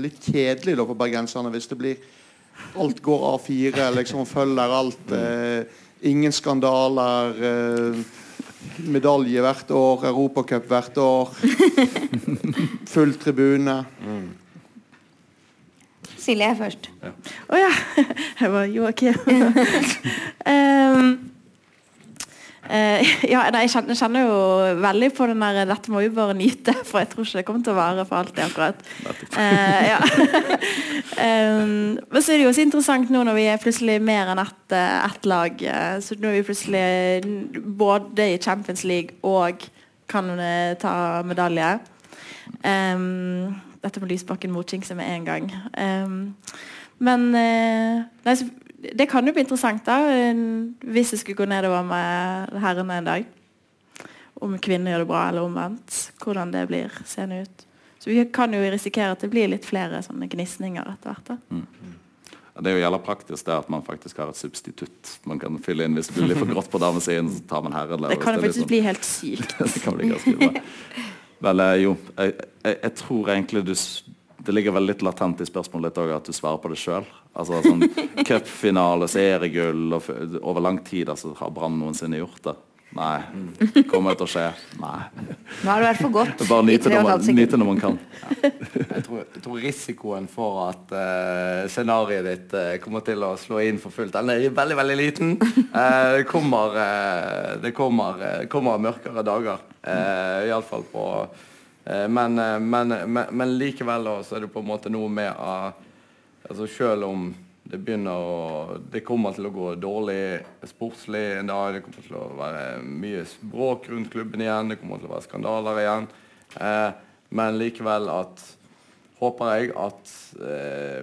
F: litt kjedelig da for bergenserne hvis det blir Alt går A4, liksom følger alt. Eh, ingen skandaler. Medalje hvert år, Europacup hvert år. Full tribune.
A: Silje er først.
C: Å ja. Jeg var Joakim. um, eh, ja, nei, jeg kjenner, kjenner jo veldig på den der 'dette må vi bare nyte', for jeg tror ikke det kommer til å vare for alltid, akkurat. Uh, ja. um, men så er det jo også interessant nå når vi er plutselig mer enn ett eh, ett lag. Så nå er vi plutselig både i Champions League og kan ta medalje. Um, dette med Lysbakken motjingse med en gang. Um, men uh, nei, så, det kan jo bli interessant, da, eh, hvis jeg skulle gå nedover med herrene en dag. Om kvinner gjør det bra, eller omvendt. Hvordan det blir seende ut. Så vi kan jo risikere at det blir litt flere sånne gnisninger etter hvert. da.
D: Mm. Det er jo jævla praktisk det at man faktisk har et substitutt. Man kan fylle inn Hvis det blir litt for grått på damesiden, så tar man herren.
C: Det kan jo faktisk bli helt sykt.
D: det kan bli ganske bra. Vel, eh, jo, jeg, jeg, jeg tror egentlig du Det ligger vel litt latent i spørsmålet ditt òg, at du svarer på det sjøl. Altså sånn cupfinale, seriegull og Over lang tid altså, har Brann noensinne gjort det? Nei. Kommer det til å skje? Nei.
A: Nå er det for godt.
D: Bare nyte når man, nyte når man kan.
B: Jeg tror, jeg tror risikoen for at uh, scenarioet ditt uh, kommer til å slå inn for fullt, den er veldig veldig liten. Uh, det kommer, uh, det kommer, eh, kommer mørkere dager. Uh, Iallfall på eh, men, eh, men, men, men likevel så er det på en måte noe med at altså Selv om det begynner å Det kommer til å gå dårlig sportslig en dag. Det kommer til å være mye bråk rundt klubben igjen. Det kommer til å være skandaler igjen. Eh, men likevel at Håper jeg at eh,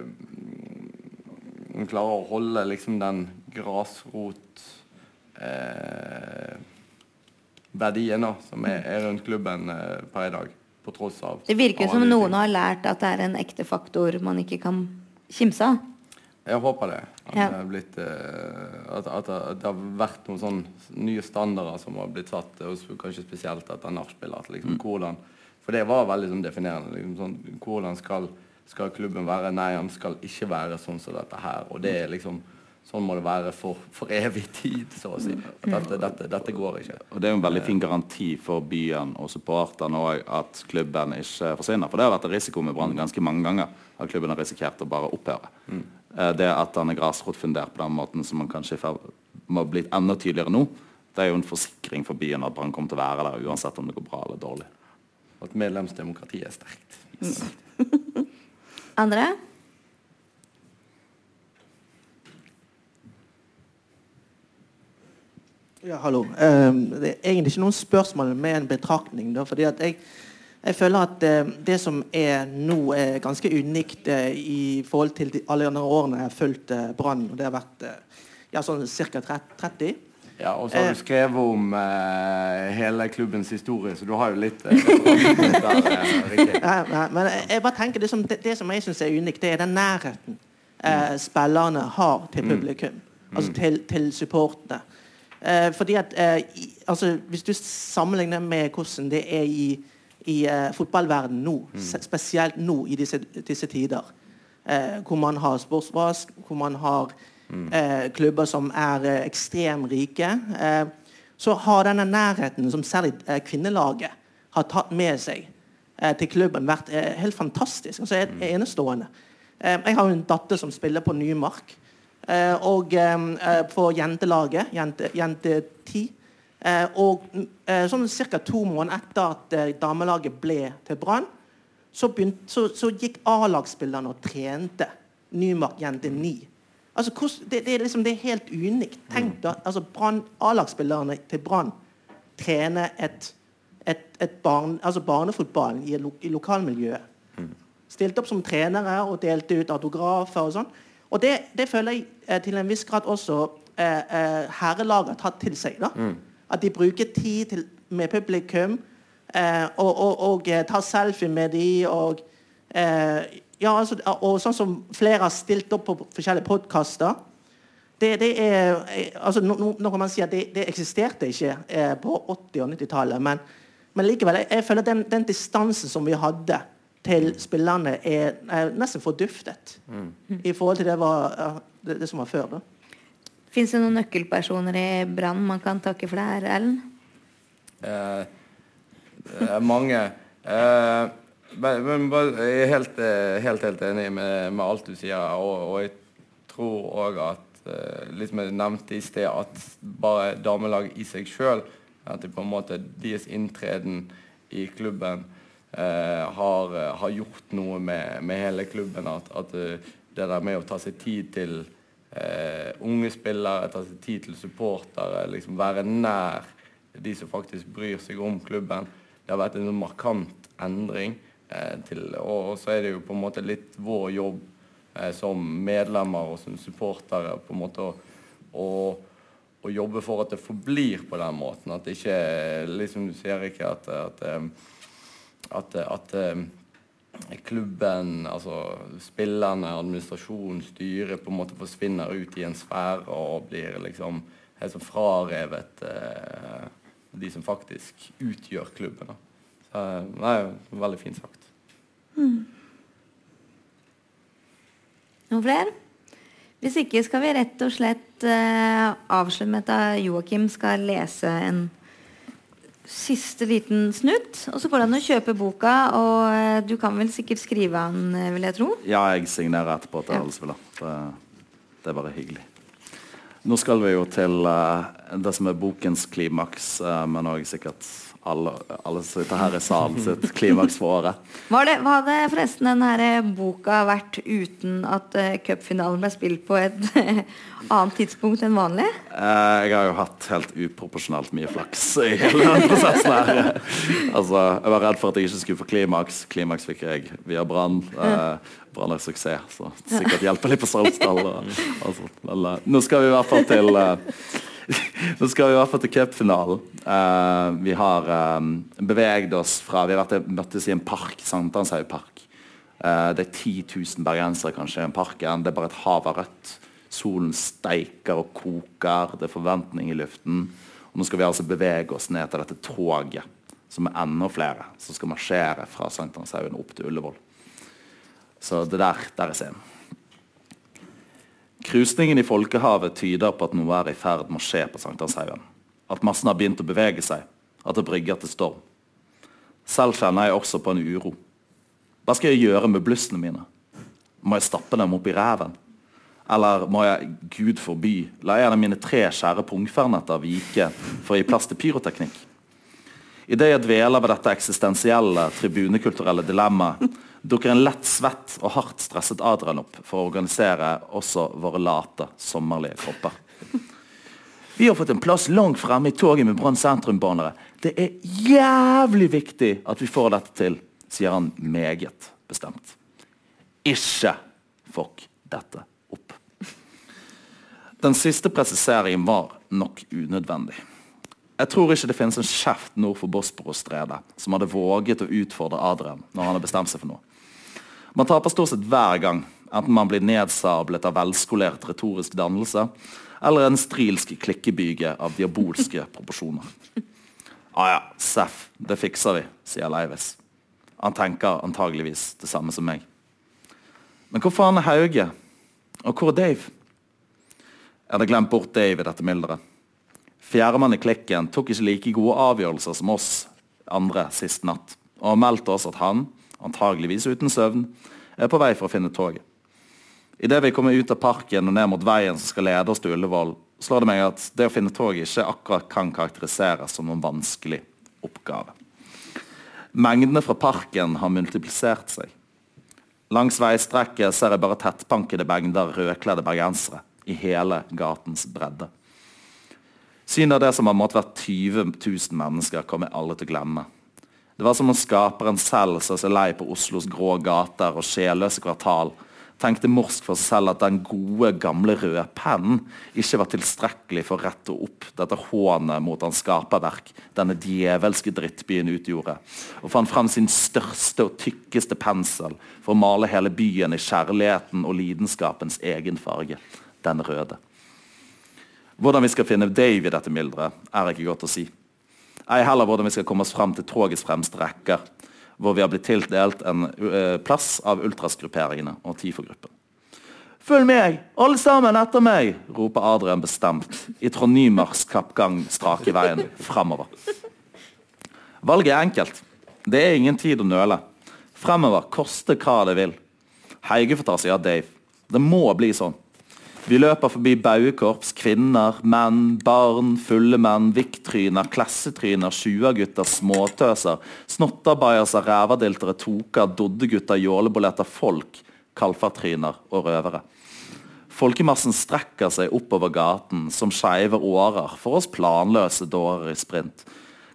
B: man klarer å holde liksom den grasrot eh, verdien da, som er, er rundt klubben eh, per i dag. På tross av
A: Det virker
B: av
A: som noen har lært at det er en ekte faktor man ikke kan kimse av.
B: Jeg håper det. At,
A: Ja.
B: det, er blitt, eh, at, at, det har vært noen sånne nye standarder som har blitt satt, kanskje spesielt etter nachspielet. Liksom, hvordan, for det var veldig sånn, definerende. Liksom, sånn, hvordan skal, skal klubben være? Nei, han skal ikke være sånn som dette her. Og det er liksom Sånn må det være for, for evig tid, så å si. Dette, dette, dette går ikke.
D: Og Det er jo en veldig fin garanti for byen og supporterne òg at klubben ikke forsvinner. For det har vært en risiko med Brann ganske mange ganger. At klubben har risikert å bare opphøre. Eh, Det at den er grasrotfundert på den måten som man kanskje må ha ferd med å bli enda tydeligere nå, det er jo en forsikring for byen at Brann kommer til å være der uansett om det går bra eller dårlig.
B: At medlemsdemokratiet er sterkt.
A: Andre?
G: Ja, hallo. Um, det er egentlig ikke noen spørsmål med en betraktning. Da, fordi at jeg, jeg føler at eh, det som er nå, er ganske unikt eh, i forhold til de, alle andre årene jeg har fulgt eh, Brann. Det har vært ja, sånn ca. 30.
B: Ja, og så har du skrevet om eh, hele klubbens historie, så du har jo litt eh, der, eh,
G: Ja, men jeg, bare tenker det som, det, det som jeg syns er unikt, det er den nærheten eh, spillerne har til publikum. Altså til, til supportene. Eh, fordi at i, altså, Hvis du sammenligner med hvordan det er i, i eh, fotballverdenen nå, mm. spesielt nå i disse, disse tider, eh, hvor man har sportsvask, hvor man har eh, klubber som er eh, ekstremt rike, eh, så har denne nærheten som særlig eh, kvinnelaget har tatt med seg eh, til klubben, vært helt fantastisk. altså en- Enestående. Eh, jeg har en datter som spiller på Nymark. Og på jentelaget, jente, jente 10. Eh, og eh, sånn ca. to måneder etter at eh, damelaget ble til Brann, så, så, så gikk A-lagsspillerne og trente Nymark jente 9. Altså, det, det, er liksom, det er helt unikt. Tenk da, altså A-lagsspillerne til Brann trener et, et, et barn, altså barnefotballen i, lo, i lokalmiljøet. Stilte opp som trenere og delte ut autografer og sånn. Og det, det føler jeg eh, til en viss grad også eh, eh, herrelaget har tatt til seg. da. At de bruker tid til, med publikum eh, og, og, og eh, tar selfie med de og eh, ja, altså, og sånn som flere har stilt opp på forskjellige podkaster. Det, det er, eh, altså, no, no, nå man sier at det, det eksisterte ikke eh, på 80- og 90-tallet, men, men likevel, jeg, jeg føler den, den distansen som vi hadde til spillerne er, er nesten forduftet i forhold til det, var, det, det som var før. da.
A: Fins det noen nøkkelpersoner i Brann man kan takke for det her, Ellen?
B: Eh, det er mange. Eh, men, jeg er helt, eh, helt, helt enig med, med alt du sier. Og, og jeg tror òg at eh, liksom jeg nevnte i sted, at bare damelag i seg sjøl At det på en måte deres inntreden i klubben eh, har, har gjort noe med, med hele klubben. At, at eh, det der med å ta seg tid til eh, unge spillere, ta seg tid til supportere, liksom være nær de som faktisk bryr seg om klubben. Det har vært en markant endring. Eh, til, og, og så er det jo på en måte litt vår jobb eh, som medlemmer og som supportere på en måte å, å, å jobbe for at det forblir på den måten. At det ikke liksom du sier ikke at, at, eh, at, at eh, klubben, altså spillerne, administrasjonen, styret på en måte forsvinner ut i en sfære og blir liksom helt sånn frarevet eh, de som faktisk utgjør klubben. Da. Så, nei, veldig fint sagt.
A: Noen flere? Hvis ikke skal vi rett og slett eh, avslutte med at Joakim skal lese en siste liten snutt. Og så går det an å kjøpe boka, og eh, du kan vel sikkert skrive den, eh, vil jeg tro.
D: Ja, jeg signerer etterpå til
A: Ja.
D: spiller. Det, det er bare hyggelig. Nå skal vi jo til uh, det som er bokens klimaks, uh, men òg sikkert alle, alle som sitter her i salen sitt klimaks for året.
A: Var det, hva hadde forresten denne her boka vært uten at uh, cupfinalen ble spilt på et annet tidspunkt enn vanlig?
D: Uh, jeg har jo hatt helt uproporsjonalt mye flaks i hele denne prosessen her. altså, jeg var redd for at jeg ikke skulle få klimaks. Klimaks fikk jeg via Brann. Uh, Brann er suksess, så sikkert hjelper litt på Saltsdal. Altså, eh, nå skal vi i hvert fall til eh, Nå skal vi i hvert fall til cupfinalen. Uh, vi har um, beveget oss fra Vi har vært møttes i en park, Sankthanshaug park. Eh, det er 10 000 bergensere kanskje i den parken. Det er bare et hav av rødt. Solen steiker og koker. Det er forventning i luften. Og nå skal vi altså bevege oss ned til dette toget, som er enda flere, som skal marsjere fra Sankthanshaugen opp til Ullevål. Så det der, der er scenen. Krusningen i folkehavet tyder på at noe er i ferd med å skje på Sankthanshaugen. At massen har begynt å bevege seg. At det brygger til storm. Selv kjenner jeg også på en uro. Hva skal jeg gjøre med blussene mine? Må jeg stappe dem opp i reven? Eller må jeg, gud forby, la en av mine tre skjære pungfernetter vike for å gi plass til pyroteknikk? Idet jeg dveler ved dette eksistensielle, tribunekulturelle dilemmaet, dukker en lett svett og hardt stresset Adrian opp for å organisere også våre late, sommerlige kropper. Vi har fått en plass langt fremme i toget med Brann sentrum-banere. Det er jævlig viktig at vi får dette til, sier han meget bestemt. Ikke fuck dette opp. Den siste presiseringen var nok unødvendig. Jeg tror ikke det finnes en kjeft nord for Bosporos-stredet som hadde våget å utfordre Adrian når han har bestemt seg for noe. Man taper stort sett hver gang, enten man blir nedsablet av velskolert retorisk dannelse, eller en strilsk klikkebyge av diabolske proporsjoner. Ah ja, Seff, det fikser vi, sier Leivis. Han tenker antageligvis det samme som meg. Men hvor faen er Hauge? Og hvor er Dave? Jeg hadde glemt bort Dave i dette mylderet. Fjerdemann i klikken tok ikke like gode avgjørelser som oss andre sist natt, og meldte oss at han, antageligvis uten søvn, er på vei for å finne toget. Idet vi kommer ut av parken og ned mot veien som skal lede oss til Ullevål, slår det meg at det å finne toget ikke akkurat kan karakteriseres som noen vanskelig oppgave. Mengdene fra parken har multiplisert seg. Langs veistrekket ser jeg bare tettpankede mengder rødkledde bergensere i hele gatens bredde. Synet av det som har måttet vært 20 000 mennesker, kommer jeg aldri til å glemme. Det var som om skaperen selv sa seg lei på Oslos grå gater og sjelløse kvartal, tenkte morsk for seg selv at den gode, gamle røde pennen ikke var tilstrekkelig for å rette opp dette hånet mot hans skaperverk denne djevelske drittbyen utgjorde, og fant frem sin største og tykkeste pensel for å male hele byen i kjærligheten og lidenskapens egen farge, den røde. Hvordan vi skal finne Dave i dette mylderet, er ikke godt å si. Ei heller hvordan vi skal komme oss frem til togets fremste rekker. hvor vi har blitt tildelt en uh, plass av ultrasgrupperingene og TIFO-gruppen. Følg meg, alle sammen etter meg, roper Adrian bestemt i Trond Nymars kappgang strake veien framover. Valget er enkelt. Det er ingen tid å nøle. Fremover, koste hva det vil. Heige får ta seg av Dave. Det må bli sånn. Vi løper forbi bauekorps, kvinner, menn, barn, fulle menn, vikktryner, klassetryner, tjuagutter, småtøser, snotterbajaser, rævadiltere, toker, doddegutter, jåleboletter, folk, kalfatryner og røvere. Folkemassen strekker seg oppover gaten som skeive årer for oss planløse dårer i sprint.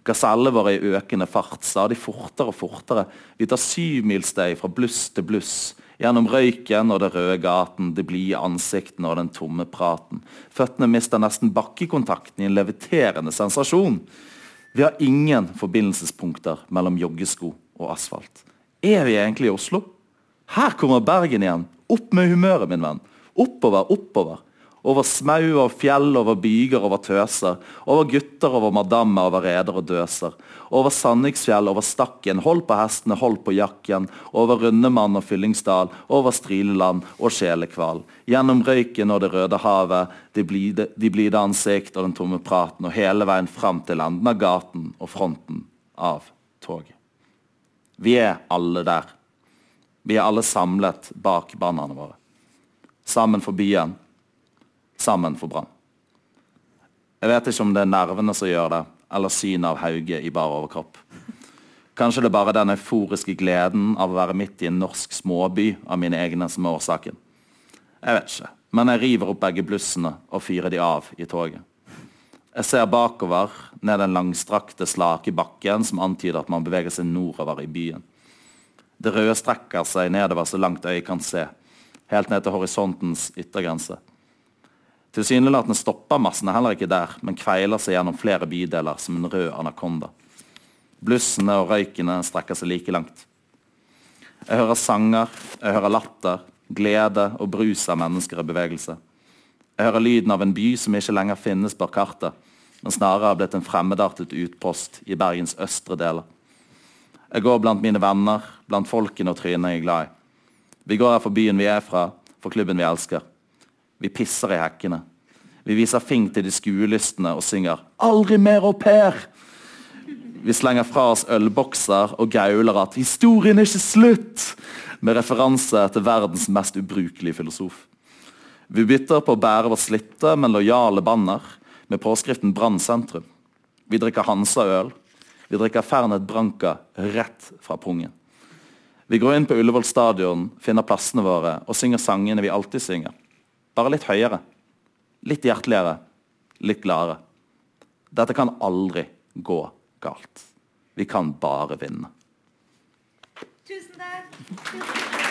D: Gasellene våre i økende fart, stadig fortere og fortere. Vi tar syvmilssteg fra bluss til bluss. Gjennom røyken og det røde gaten, det blide ansiktene og den tomme praten. Føttene mister nesten bakkekontakten i en leviterende sensasjon. Vi har ingen forbindelsespunkter mellom joggesko og asfalt. Er vi egentlig i Oslo? Her kommer Bergen igjen. Opp med humøret, min venn. Oppover, oppover. Over smau, over fjell, over byger, over tøser. Over gutter, over madammer, over reder og døser. Over Sandiksfjell, over Stakken, hold på hestene, hold på jakken. Over Rundemann og Fyllingsdal, over Strileland og Sjelekval. Gjennom røyken og det røde havet, de blide, de blide ansikt og den tomme praten, og hele veien fram til enden av gaten og fronten av toget. Vi er alle der. Vi er alle samlet bak bannerne våre. Sammen for byen sammen for Brann. Jeg vet ikke om det er nervene som gjør det, eller synet av Hauge i bar overkropp. Kanskje det er bare den euforiske gleden av å være midt i en norsk småby av mine egne som er årsaken. Jeg vet ikke, men jeg river opp begge blussene og fyrer de av i toget. Jeg ser bakover, ned den langstrakte, slake bakken som antyder at man beveger seg nordover i byen. Det røde strekker seg nedover så langt øyet kan se, helt ned til horisontens yttergrense. Tilsynelatende stopper massene heller ikke der, men kveiler seg gjennom flere bydeler som en rød anakonda. Blussene og røykene strekker seg like langt. Jeg hører sanger, jeg hører latter, glede og brus av mennesker i bevegelse. Jeg hører lyden av en by som ikke lenger finnes på kartet, men snarere har blitt en fremmedartet utpost i Bergens østre deler. Jeg går blant mine venner, blant folkene og trynene jeg er glad i. Vi går her for byen vi er fra, for klubben vi elsker. Vi pisser i hekkene. Vi viser fing til de skuelystne og synger 'Aldri mer au pair'. Vi slenger fra oss ølbokser og gauler at 'historien er ikke slutt', med referanse til verdens mest ubrukelige filosof. Vi bytter på å bære vårt slitte, men lojale banner med påskriften 'Brann sentrum'. Vi drikker Hansa-øl. Vi drikker Fernet Branca rett fra pungen. Vi går inn på Ullevål stadion, finner plassene våre og synger sangene vi alltid synger. Bare litt høyere. Litt hjerteligere. Litt gladere. Dette kan aldri gå galt. Vi kan bare vinne.
A: Tusen takk.